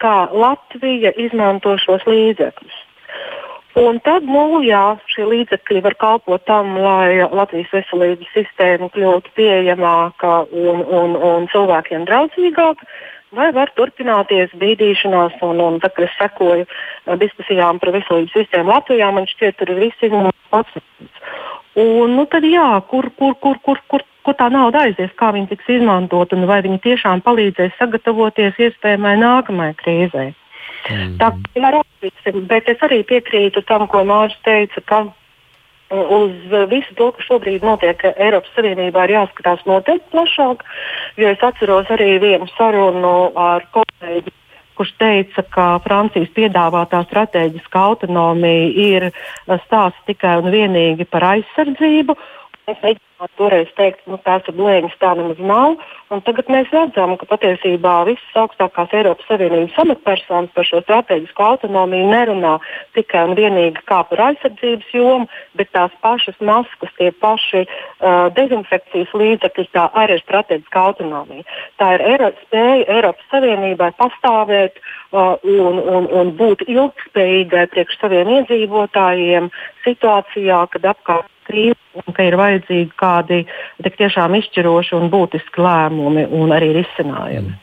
kā Latvija izmanto šos līdzekļus. Un tad, nu, jā, šie līdzekļi var kalpot tam, lai Latvijas veselības sistēma kļūtu pieejamāka un, un, un cilvēkiem draudzīgāka, vai var turpināties bīdīšanās. Un, un tad, kad es sekoju diskusijām par veselības sistēmu Latvijā, man šķiet, tur ir viss izmantots. Un, nu, tad, jā, kur, kur, kur, kur, kur, kur tā nauda aizies, kā viņa tiks izmantota un vai viņa tiešām palīdzēs sagatavoties iespējamai nākamajai krīzei. Mm. Tā ir rakstīsim, bet es arī piekrītu tam, ko Mārcis teica, ka uz visu to, kas šobrīd notiek Eiropas Savienībā, ir jāskatās noteikti plašāk. Jo es atceros arī vienu sarunu ar kolēģi kurš teica, ka Francijas piedāvātā strateģiskā autonomija ir stāsts tikai un vienīgi par aizsardzību. Mēs mēģinājām toreiz teikt, ka nu, tās ir blēņas, tā nemaz nav. Tagad mēs redzam, ka patiesībā visas augstākās Eiropas Savienības amatpersonas par šo strateģisko autonomiju nerunā tikai un vienīgi kā par aizsardzības jomu, bet tās pašas maskas, tie paši uh, dezinfekcijas līdzekļi, tā arī ir strateģiska autonomija. Tā ir Eiro, spēja Eiropas Savienībai pastāvēt uh, un, un, un būt ilgspējīgai priekš saviem iedzīvotājiem situācijā, kad apkārt krīze un ka ir vajadzīgi kādi tik tiešām izšķiroši un būtiski lēmumi un arī risinājumi.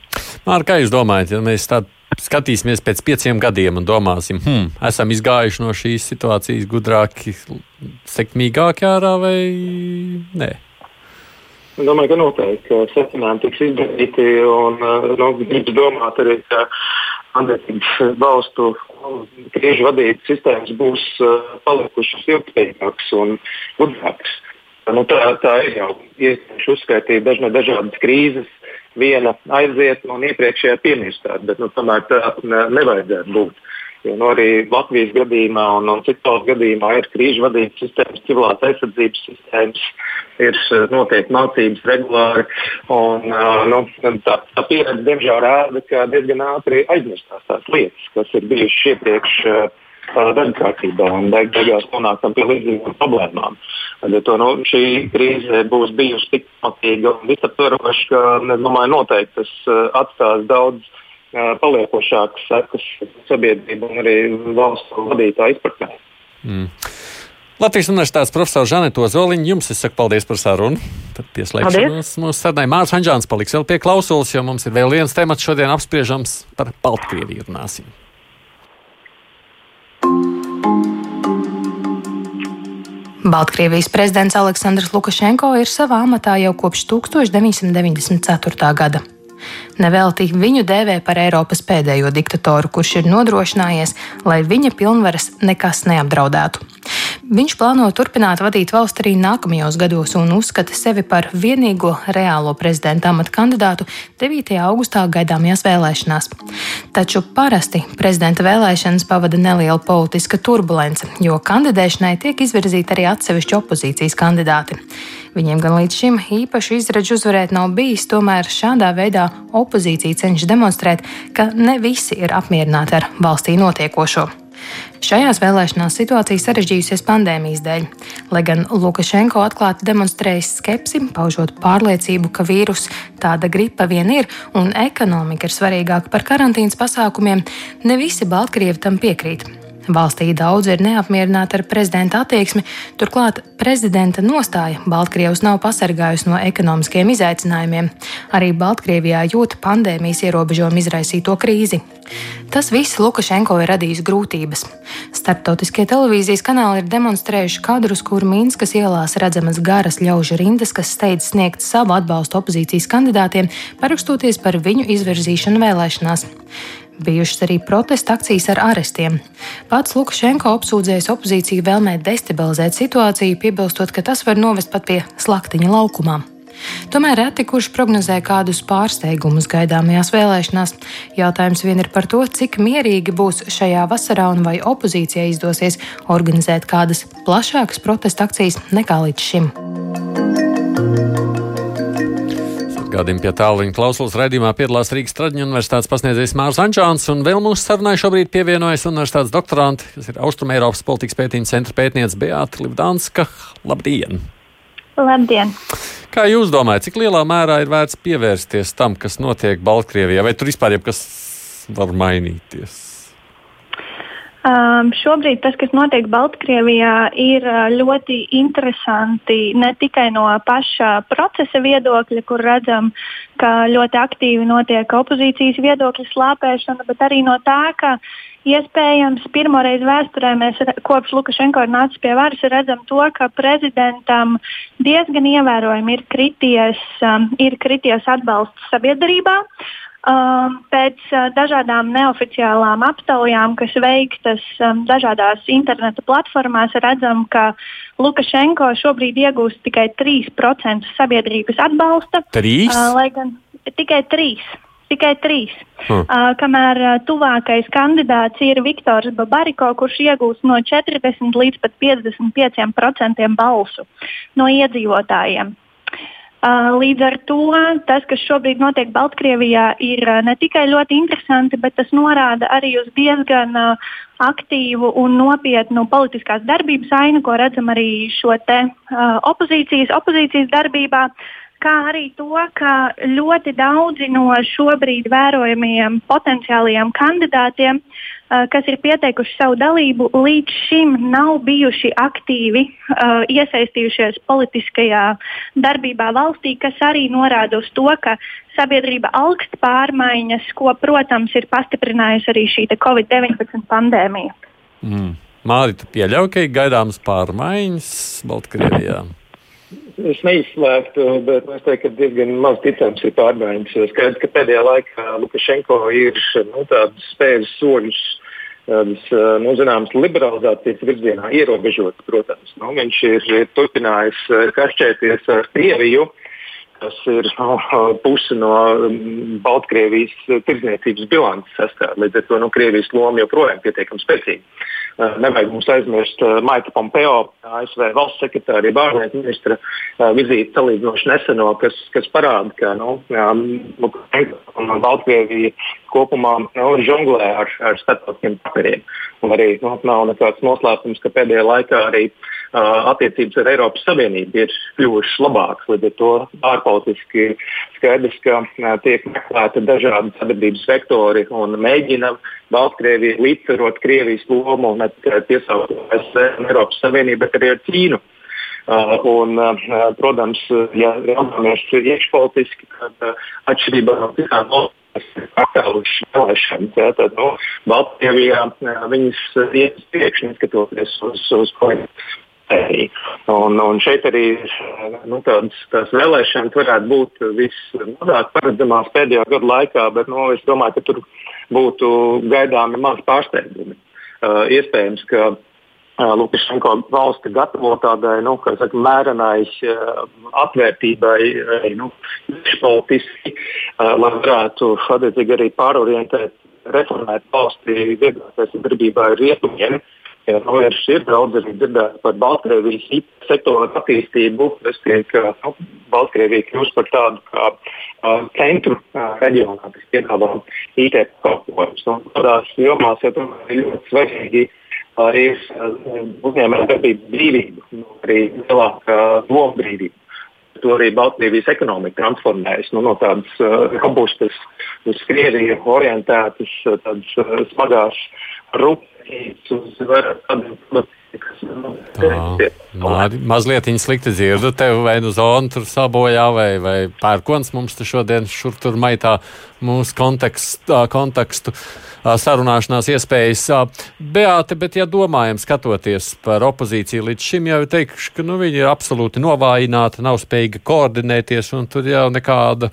Mārka, kā jūs domājat, ja mēs tā skatīsimies pēc pieciem gadiem un domāsim, hmm, esam izgājuši no šīs situācijas gudrāki, sekmīgāki ārā vai nē? Es domāju, ka noteikti secinājumi tiks izdarīti. Un, nu, gribu domāt arī, ka attiecīgas valstu krīžu vadības sistēmas būs palikušas ilgspējīgākas un gudrākas. Nu, tā, tā ir jau iespējams uzskaitīt dažna, dažādas krīzes. Viena aiziet un iepriekšējā piemirstāt, bet nu, tomēr tā nevajadzētu būt. Jo, nu, arī Latvijas gadījumā un, un citos gadījumā ir krīžu vadības sistēmas, civilās aizsardzības sistēmas, ir notiek mācības regulāri. Un, nu, tā, tā pieredze diemžēl rāda, ka diezgan ātri aizmirstās tās lietas, kas ir bijušas iepriekš darba kārtībā un beig beigās nonākam pie līdzīgām problēmām. Ar to nu, šī krīze būs bijusi tik pamatīga un visaptveroša, ka es domāju, noteikti tas atstās daudz paliekošākas sekas sabiedrību un arī valstu vadītāju izpratnē. Mm. Latvijas Universitātes profesors Žaneta Ozoliņa, jums es saku paldies par sarunu. Tad pieslēgšanos mūsu sarunai Mārcis Hanžāns paliks vēl pie klausulas, jo mums ir vēl viens temats šodien apspriežams par Baltkrieviju runāsim. Baltkrievijas prezidents Aleksandrs Lukašenko ir savā amatā jau kopš 1994. gada. Nevelti viņu dēvē par Eiropas pēdējo diktatoru, kurš ir nodrošinājies, lai viņa pilnvaras nekas neapdraudētu. Viņš plāno turpināt vadīt valsti arī nākamajos gados un uzskata sevi par vienīgo reālo prezidenta amata kandidātu 9. augustā gaidāmajās vēlēšanās. Taču parasti prezidenta vēlēšanas pavada neliela politiska turbulence, jo kandidēšanai tiek izvirzīti arī atsevišķi opozīcijas kandidāti. Viņiem gan līdz šim īpaši izredzu uzvarēt nav bijis, tomēr šādā veidā opozīcija cenšas demonstrēt, ka ne visi ir apmierināti ar valstī notiekošo. Šajās vēlēšanās situācija sarežģījusies pandēmijas dēļ. Lai gan Lukašenko atklāti demonstrējis skepsi, paužot pārliecību, ka vīrus tāda gripa vien ir un ekonomika ir svarīgāka par karantīnas pasākumiem, ne visi Baltkrievi tam piekrīt. Valstī daudz ir neapmierināti ar prezidenta attieksmi, turklāt prezidenta nostāja Baltkrievus nav pasargājusi no ekonomiskiem izaicinājumiem. Arī Baltkrievijā jūt pandēmijas ierobežojumu izraisīto krīzi. Tas viss Lukašenko ir radījis grūtības. Starptautiskie televīzijas kanāli ir demonstrējuši kadrus, kur Minskas ielās redzamas garas ļaužu rindas, kas steidz sniegt savu atbalstu opozīcijas kandidātiem, parakstoties par viņu izvirzīšanu vēlēšanās. Bijušas arī protesta akcijas ar arestiem. Pats Lukašenko apsūdzējis opozīciju vēlmē destabilizēt situāciju, piebilstot, ka tas var novest pat pie slaktiņa laukumā. Tomēr reti kurš prognozē kādus pārsteigumus gaidāmajās vēlēšanās. Jautājums vien ir par to, cik mierīgi būs šajā vasarā un vai opozīcijai izdosies organizēt kādas plašākas protesta akcijas nekā līdz šim. Atgādījumi pie tālruņa klausulas raidījumā piedalās Rīgas Traģiņu universitātes pasniedzējs Mārs Ančāns, un vēl mūsu sarunai šobrīd pievienojas universitātes doktoranti, kas ir Austrum Eiropas politikas pētījuma centra pētniece Beāta Livdanska. Labdien! Labdien! Kā jūs domājat, cik lielā mērā ir vērts pievērsties tam, kas notiek Baltkrievijā, vai tur vispār jebkas var mainīties? Um, šobrīd tas, kas notiek Baltkrievijā, ir uh, ļoti interesanti ne tikai no paša procesa viedokļa, kur redzam, ka ļoti aktīvi notiek opozīcijas viedokļa slāpēšana, bet arī no tā, ka iespējams pirmoreiz vēsturē mēs kopš Lukašenko ir nācis pie varas, redzam to, ka prezidentam diezgan ievērojami ir krities, um, ir krities atbalsts sabiedrībā. Um, pēc uh, dažādām neoficiālām aptaujām, kas veiktas um, dažādās interneta platformās, redzam, ka Lukašenko šobrīd iegūst tikai 3% sabiedrības atbalsta. 3? Uh, lai gan tikai 3. Tikai trīs. Hmm. Uh, kamēr uh, tuvākais kandidāts ir Viktors Babariko, kurš iegūst no 40 līdz pat 55% balsu no iedzīvotājiem. Līdz ar to tas, kas šobrīd notiek Baltkrievijā, ir ne tikai ļoti interesanti, bet tas norāda arī uz diezgan aktīvu un nopietnu politiskās darbības ainu, ko redzam arī šo te opozīcijas, opozīcijas darbībā kā arī to, ka ļoti daudzi no šobrīd vērojamajiem potenciālajiem kandidātiem uh, kas ir pieteikuši savu dalību, līdz šim nav bijuši aktīvi uh, iesaistījušies politiskajā darbībā valstī, kas arī norāda uz to, ka sabiedrība augst pārmaiņas, ko, protams, ir pastiprinājusi arī šī Covid-19 pandēmija. Mm. Mārita pieļauj, ka ir gaidāmas pārmaiņas Baltkrievijā. Es neizslēgtu, bet es teiktu, ka diezgan maz ticams ir pārmaiņas. Skaidrs, ka pēdējā laikā Lukašenko ir nu, spēris soļus tādas nu, zināmas liberalizācijas virzienā ierobežot, protams. Nu, viņš ir, ir turpinājis karšķēties ar Krieviju. Kas ir no, pusi no um, Baltkrievijas tirdzniecības bilances sastāvdaļa. Līdz ar to nu, Krievijas loma joprojām ir pietiekami spēcīga. Uh, nevajag mums aizmirst uh, Maika Pompeo, ASV valsts sekretāra, jeb ārlietu ministra uh, vizīti salīdzinoši neseno, kas, kas parāda, ka nu, Baltkrievija kopumā nu, žonglē ar, ar starptautiskiem partneriem. Un arī nu, nav nekāds noslēpums, ka pēdējā laikā arī uh, attiecības ar Eiropas Savienību ir kļuvušas labākas. Līdz ar to ārpolitiski skaidrs, ka tiek meklēti dažādi sadarbības vektori un mēģina Baltkrieviju līdzsvarot Krievijas lomu ne tikai piesaukt ASV un Eiropas Savienību, bet arī ar Ķīnu. Uh, un, uh, protams, ja raugāmies iekšpolitiski, tad uh, atšķirībā no citām valstīm, atcēlušas vēlēšanas. Ja, tad, nu, Baltkrievijā viņas iet uz priekšu, neskatoties uz, uz politiku Un, un šeit arī nu, tādas, tās vēlēšanas varētu būt vismazāk paredzamās pēdējā gada laikā, bet nu, es domāju, ka tur būtu gaidāmi maz pārsteigumi. Uh, iespējams, ka uh, Lukašenko valsti gatavo tādai nu, saka, mērenai uh, atvērtībai, nu, politiski, uh, lai varētu attiecīgi arī pārorientēt, reformēt valsti vieglākai sadarbībā ar rietumiem. Uh, Ja, nu, ir, daudz arī dzirdēts par Baltkrievijas sektoru attīstību. Es teiktu, ka nu, Baltkrievija kļūst par tādu kā uh, centru uh, reģionā, kas piedāvā IT pakalpojumus. Tādās jomās ja, ir ļoti svarīgi uh, ir uh, uzņēmējdarbības brīvība, nu, arī lielāka loma brīvība. To arī Baltkrievijas ekonomika transformējas nu, no tādas uh, robustas, uz Krieviju orientētas, uh, tādas uh, smagās rūpības produktiem. Māri, mazliet viņa slikti dzirdu, tev vai nu zona tur sabojā, vai, vai pērkons mums te šodien šur tur maitā mūsu kontekst, kontekstu sarunāšanās iespējas. Beāte, bet ja domājam, skatoties par opozīciju līdz šim, jau teikšu, ka nu, viņi ir absolūti novājināti, nav spējīgi koordinēties, un tur jau nekāda,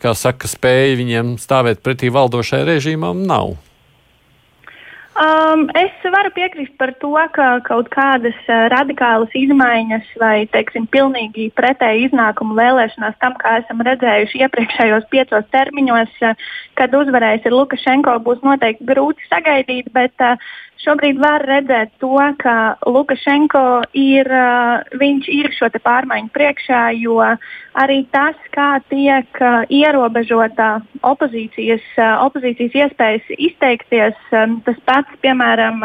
kā saka, spēja viņiem stāvēt pretī valdošai režīmam nav. Um, es varu piekrist par to, ka kaut kādas uh, radikālas izmaiņas vai, teiksim, pilnīgi pretēji iznākumu vēlēšanās tam, kā esam redzējuši iepriekšējos piecos termiņos, uh, kad uzvarējis ir Lukašenko, būs noteikti grūti sagaidīt, bet uh, Šobrīd var redzēt to, ka Lukašenko ir, viņš ir šo pārmaiņu priekšā, jo arī tas, kā tiek ierobežota opozīcijas, opozīcijas iespējas izteikties, tas pats, piemēram,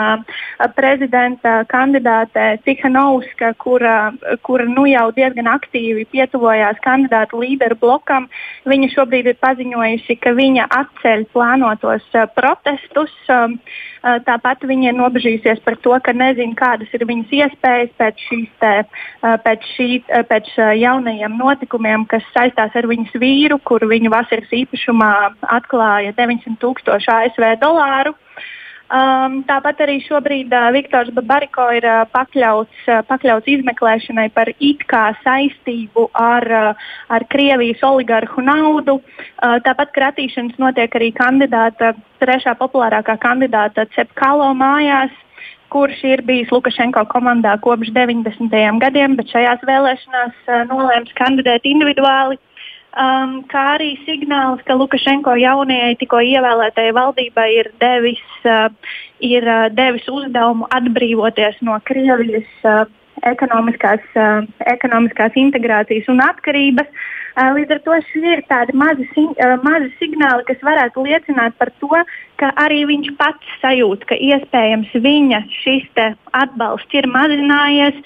prezidenta kandidāte Tihanovska, kura, kura nu jau diezgan aktīvi pietuvojās kandidātu līderu blokam, viņa šobrīd ir paziņojusi, ka viņa atceļ plānotos protestus. Tāpat viņa ir nobežījusies par to, ka nezina, kādas ir viņas iespējas pēc, te, pēc, šī, pēc jaunajiem notikumiem, kas saistās ar viņas vīru, kuru viņa vasaras īpašumā atklāja 900 tūkstošu ASV dolāru. Um, tāpat arī šobrīd uh, Viktors Babariko ir uh, pakļauts, uh, pakļauts izmeklēšanai par it kā saistību ar, uh, ar Krievijas oligarhu naudu. Uh, tāpat kratīšanas notiek arī kandidāta, trešā populārākā kandidāta Cepkalo mājās kurš ir bijis Lukašenko komandā kopš 90. gadiem, bet šajās vēlēšanās uh, nolēma kandidēt individuāli. Uh, um, kā arī signāls, ka Lukašenko jaunajai tikko ievēlētajai valdībai ir devis, uh, ir, uh, devis uzdevumu atbrīvoties no Krievijas uh, ekonomiskās, uh, ekonomiskās integrācijas un atkarības. Uh, līdz ar to šie ir tādi mazi, mazi signāli, kas varētu liecināt par to, ka arī viņš pats sajūt, ka iespējams viņa šis atbalsts ir mazinājies,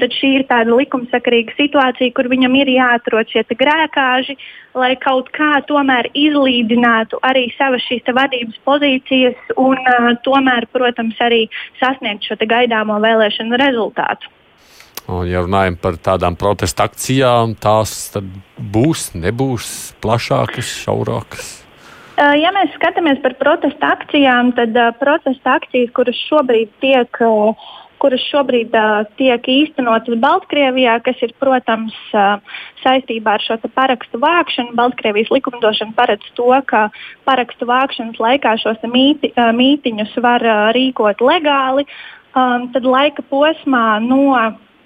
tad šī ir tāda likumsakarīga situācija, kur viņam ir jāatrod šie grēkāži, lai kaut kā tomēr izlīdzinātu arī savas šīs vadības pozīcijas un uh, tomēr, protams, arī sasniegt šo gaidāmo vēlēšanu rezultātu. Un, ja runājam par tādām protesta akcijām, tās būs, nebūs plašākas, šaurākas. Ja mēs skatāmies par protesta akcijām, tad uh, protesta akcijas, kuras šobrīd tiek, uh, kuras šobrīd uh, tiek īstenotas Baltkrievijā, kas ir, protams, uh, saistībā ar šo parakstu vākšanu. Baltkrievijas likumdošana paredz to, ka parakstu vākšanas laikā šos mīti, uh, mītiņus var uh, rīkot legāli. Um, tad laika posmā no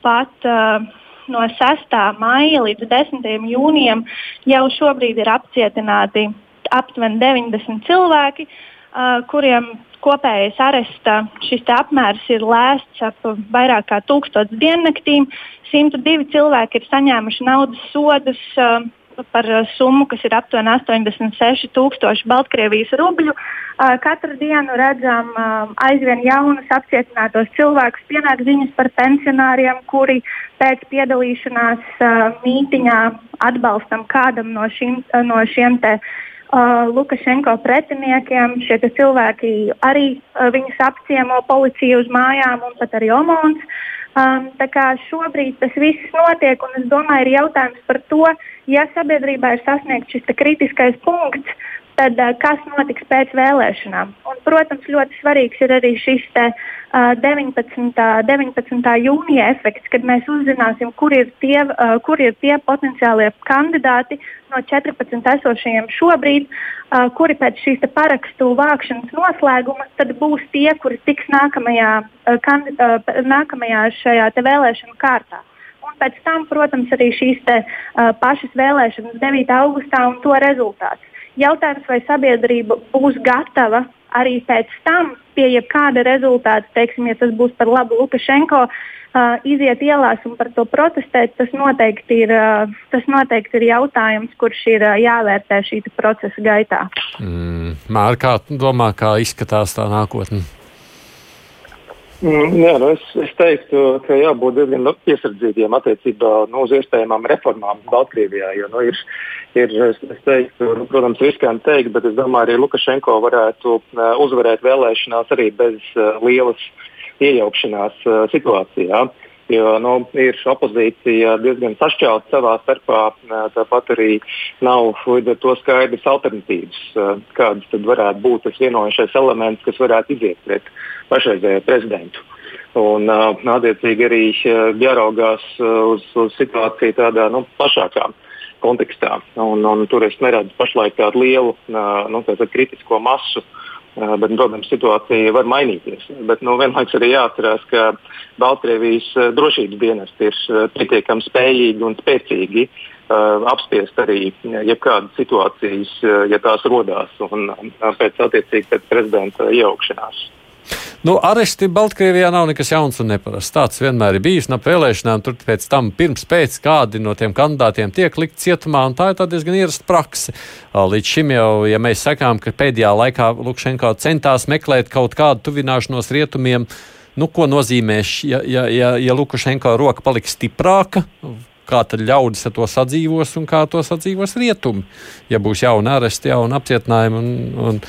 pat uh, no 6. maija līdz 10. jūnijam jau šobrīd ir apcietināti aptuveni 90 cilvēki, uh, kuriem kopējais aresta šis apmērs ir lēsts ap vairāk kā tūkstotis diennaktīm. 102 cilvēki ir saņēmuši naudas sodus. Uh, par summu, kas ir aptuveni 86,000 Baltkrievijas rubļu. Uh, katru dienu redzam uh, aizvien jaunus apcietinātos cilvēkus, pienāk ziņas par pensionāriem, kuri pēc piedalīšanās uh, mītiņā atbalstam kādam no, šim, no šiem te uh, Lukašenko pretiniekiem. Šie cilvēki arī uh, viņus apciemo policija uz mājām un pat arī Omons. Um, tā kā šobrīd tas viss notiek, un es domāju, ir jautājums par to, ja sabiedrībā ir sasniegts šis kritiskais punkts, tad uh, kas notiks pēc vēlēšanām. Un, protams, ļoti svarīgs ir arī šis te, uh, 19. 19. jūnija efekts, kad mēs uzzināsim, kur ir tie, uh, kur ir tie potenciālie kandidāti no 14 esošajiem šobrīd, uh, kuri pēc šīs parakstu vākšanas noslēguma būs tie, kuri tiks nākamajā, uh, kandi, uh, nākamajā šajā vēlēšanu kārtā. Pēc tam, protams, arī šīs te, uh, pašas vēlēšanas 9. augustā un to rezultāts. Jautājums, vai sabiedrība būs gatava arī pēc tam pie jebkāda rezultāta, teiksim, ja tas būs par labu Lukašenko, uh, iziet ielās un par to protestēt, tas noteikti ir, uh, tas noteikti ir jautājums, kurš ir uh, jāvērtē šī procesa gaitā. Mm, Mārķis, kā domā, kā izskatās tā nākotne? Mm, jā, nu es, es teiktu, ka jābūt diezgan nu, piesardzīgiem attiecībā nu, uz iespējamām reformām Baltkrievijā. Jo, nu, ir, ir, es, teiktu, nu, protams, riskanti teikt, bet es domāju, arī Lukašenko varētu uh, uzvarēt vēlēšanās arī bez uh, lielas iejaukšanās uh, situācijā. Jo nu, ir opozīcija diezgan sašķelta savā starpā, tāpat arī nav līdz ar to skaidrs alternatīvas, kādas varētu būt tas vienojošais elements, kas varētu iziet pret pašreizējo prezidentu. Un, attiecīgi, arī jāraugās uz, uz situāciju tādā nu, plašākā kontekstā. Un, un tur es neredzu pašlaik tādu lielu nu, tā kritisko masu uh, Bet, protams, situācija var mainīties. Bet nu, vienlaikus arī jāatcerās, ka Baltkrievijas drošības dienesti ir pietiekami spējīgi un spēcīgi uh, apspiest arī jebkādas situācijas, ja tās rodās, un pēc attiecīgi pēc prezidenta iejaukšanās. Nu, aresti Baltkrievijā nav nekas jauns un neparasts. Tāds vienmēr ir bijis. No vēlēšanām tur pēc tam, pirms pēc kādi no tiem kandidātiem tiek likt cietumā, un tā ir diezgan ierasta prakse. Līdz šim jau, ja mēs sakām, ka pēdējā laikā Lukšenko centās meklēt kaut kādu tuvināšanos rietumiem, nu, ko nozīmē, ja, ja, ja, ja Lukašenko roka paliks stiprāka, kā tad ļaudis ar to sadzīvos un kā to sadzīvos rietumi. Ja būs jauna aresta, jauna apcietinājuma un, un,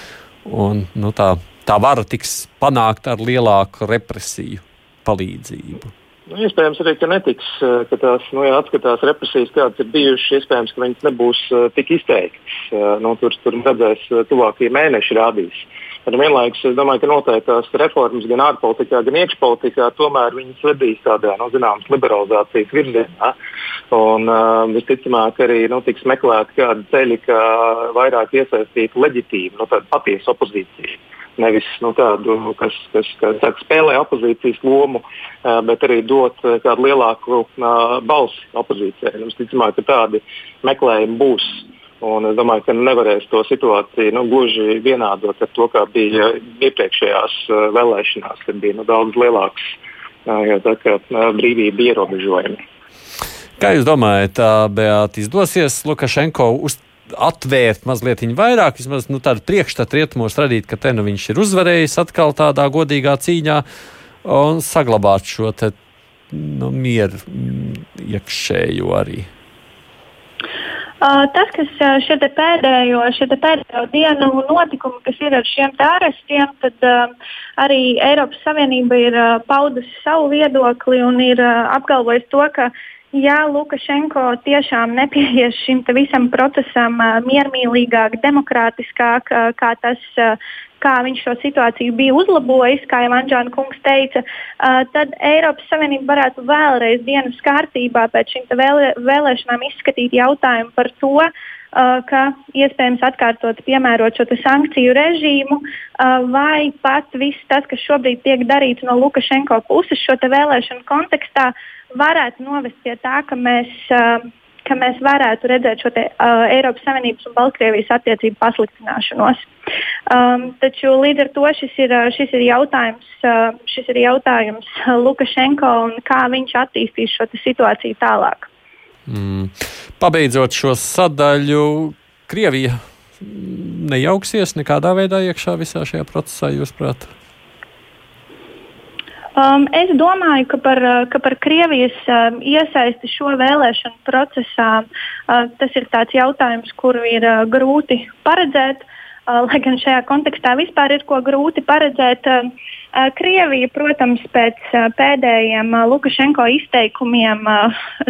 un nu, tā tā vara tiks panākta ar lielāku represiju palīdzību. Nu, iespējams, arī netiks, eh, ka tās nu, jā, atskatās represijas, kādas ir bijušas. Iespējams, ka viņas nebūs uh, tik izteiktas. Uh, nu, tur tur redzēs, uh, tuvākie mēneši rādīs. Bet vienlaikus es domāju, ka noteikti tās reformas gan ārpolitikā, gan iekšpolitikā tomēr viņas vedīs tādā nu, zināmas liberalizācijas virzienā. Un uh, visticamāk arī nu, tiks meklēti kādi ceļi, kā vairāk iesaistīt leģitīvu, nu, patiesu opozīciju nevis nu, tādu, kas, kas, kas saka, spēlē opozīcijas lomu, bet arī dot kādu lielāku balsi opozīcijai. Mums ticamāk, ka tādi meklējumi būs. Un es domāju, ka nevarēs to situāciju nu, gluži vienādot ar to, kā bija iepriekšējās vēlēšanās, kad bija nu, daudz lielāks jā, kā, brīvība ierobežojumi. Kā jūs domājat, Beata, izdosies Lukašenko uz atvērt mazliet vairāk, vismaz nu, tādu priekšstatu rietumos radīt, ka te nu viņš ir uzvarējis atkal tādā godīgā cīņā un saglabāt šo te, nu, mieru mm, iekšējo arī. Tas, kas šeit pēdējo, šeit pēdējo dienu notikumi, kas ir ar šiem arestiem, tad uh, arī Eiropas Savienība ir uh, paudusi savu viedokli un ir uh, apgalvojusi to, ka uh, ja Lukašenko tiešām nepieies šim visam procesam miermīlīgāk, demokrātiskāk, kā tas kā viņš šo situāciju bija uzlabojis, kā jau Anģēna kungs teica, tad Eiropas Savienība varētu vēlreiz dienas kārtībā pēc šīm vēlē, vēlēšanām izskatīt jautājumu par to, ka iespējams atkārtot piemērot šo sankciju režīmu, vai pat viss tas, kas šobrīd tiek darīts no Lukašenko puses šo vēlēšanu kontekstā, varētu novest pie tā, ka mēs uh, ka mēs varētu redzēt šo te, uh, Eiropas Savienības un Baltkrievijas attiecību pasliktināšanos. Um, taču līdz ar to šis ir, šis ir jautājums, uh, šis ir jautājums Lukašenko un kā viņš attīstīs šo situāciju tālāk. Mm. Pabeidzot šo sadaļu, Krievija nejauksies nekādā veidā iekšā visā šajā procesā, jūsuprāt? Um, es domāju, ka par, uh, ka par Krievijas uh, iesaisti šo vēlēšanu procesā uh, tas ir tāds jautājums, kuru ir uh, grūti paredzēt. Uh, lai gan šajā kontekstā vispār ir ko grūti paredzēt. Uh, Krievija, protams, pēc pēdējiem Lukašenko izteikumiem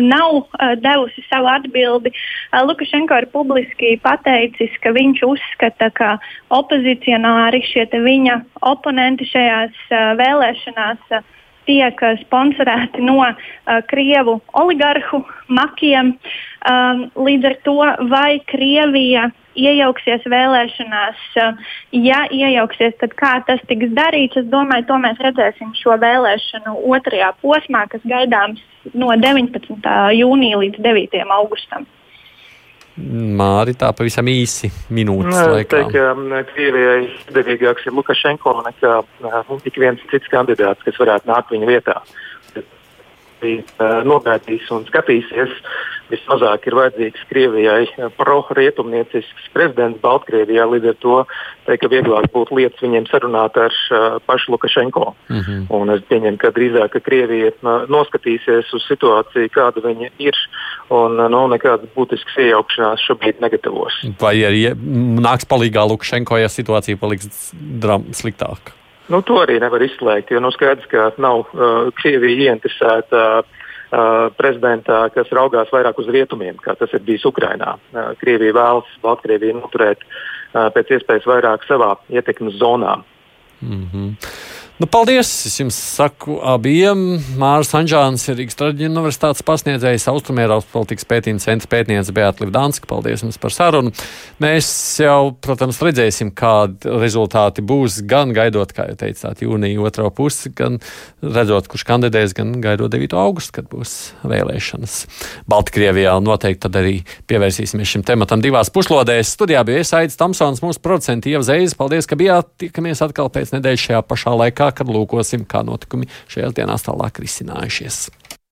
nav devusi savu atbildi. Lukašenko ir publiski pateicis, ka viņš uzskata, ka opozicionāri, šie viņa oponenti šajās vēlēšanās tiek sponsorēti no uh, Krievu oligarhu makiem. Um, līdz ar to, vai Krievija iejauksies vēlēšanās. Ja iejauksies, tad kā tas tiks darīts, es domāju, to mēs redzēsim šo vēlēšanu otrajā posmā, kas gaidāms no 19. jūnija līdz 9. augustam. Māri tā pavisam īsi minūtes Nē, laikā. Teik, ka Krievijai izdevīgāks ir Lukašenko nekā nu, ik viens cits kandidāts, kas varētu nākt viņa vietā. Nogaidīs un skatīsies, vismazāk ir vajadzīgs Krievijai pro-rietumniecisks prezidents Baltkrievijā. Līdz ar to teikt, ka vieglāk būtu lietas viņiem sarunāt ar uh, pašu Lukašenko. Mm -hmm. Un es pieņemu, ka drīzāk ka Krievija noskatīsies uz situāciju, kāda viņa ir, un nav nekādas būtiskas iejaukšanās šobrīd negatavos. Vai arī nāks palīgā Lukašenko, ja situācija paliks sliktāka? Nu, to arī nevar izslēgt, jo nu, skaidrs, ka nav uh, Krievija ieinteresēta uh, Uh, prezidentā, kas raugās vairāk uz rietumiem, kā tas ir bijis Ukrajinā. Uh, Krievija vēlas Baltkrieviju noturēt uh, pēc iespējas vairāk savā ietekmes zonā. Mm -hmm. Nu, paldies! Es jums saku abiem. Mārs Anģāns ir Rīgas Traģiņu universitātes pasniedzējs, Austrumēropas politikas pētījuma centra pētniece Beata Livdānska. Paldies jums par sarunu. Mēs jau, protams, redzēsim, kādi rezultāti būs gan gaidot, kā jau teicāt, jūnija otrā pusi, gan redzot, kurš kandidēs, gan gaidot 9. augustu, kad būs vēlēšanas. Baltkrievijā noteikti tad arī pievērsīsimies šim tematam divās puslodēs. Studijā bija Iesaidis Tamsons, mūsu producents Ieva Zēzes. Paldies, ka bijāt. Tikamies atkal pēc nedēļas šajā pašā laikā laikā, kad lūkosim, kā notikumi šajās dienās tālāk risinājušies.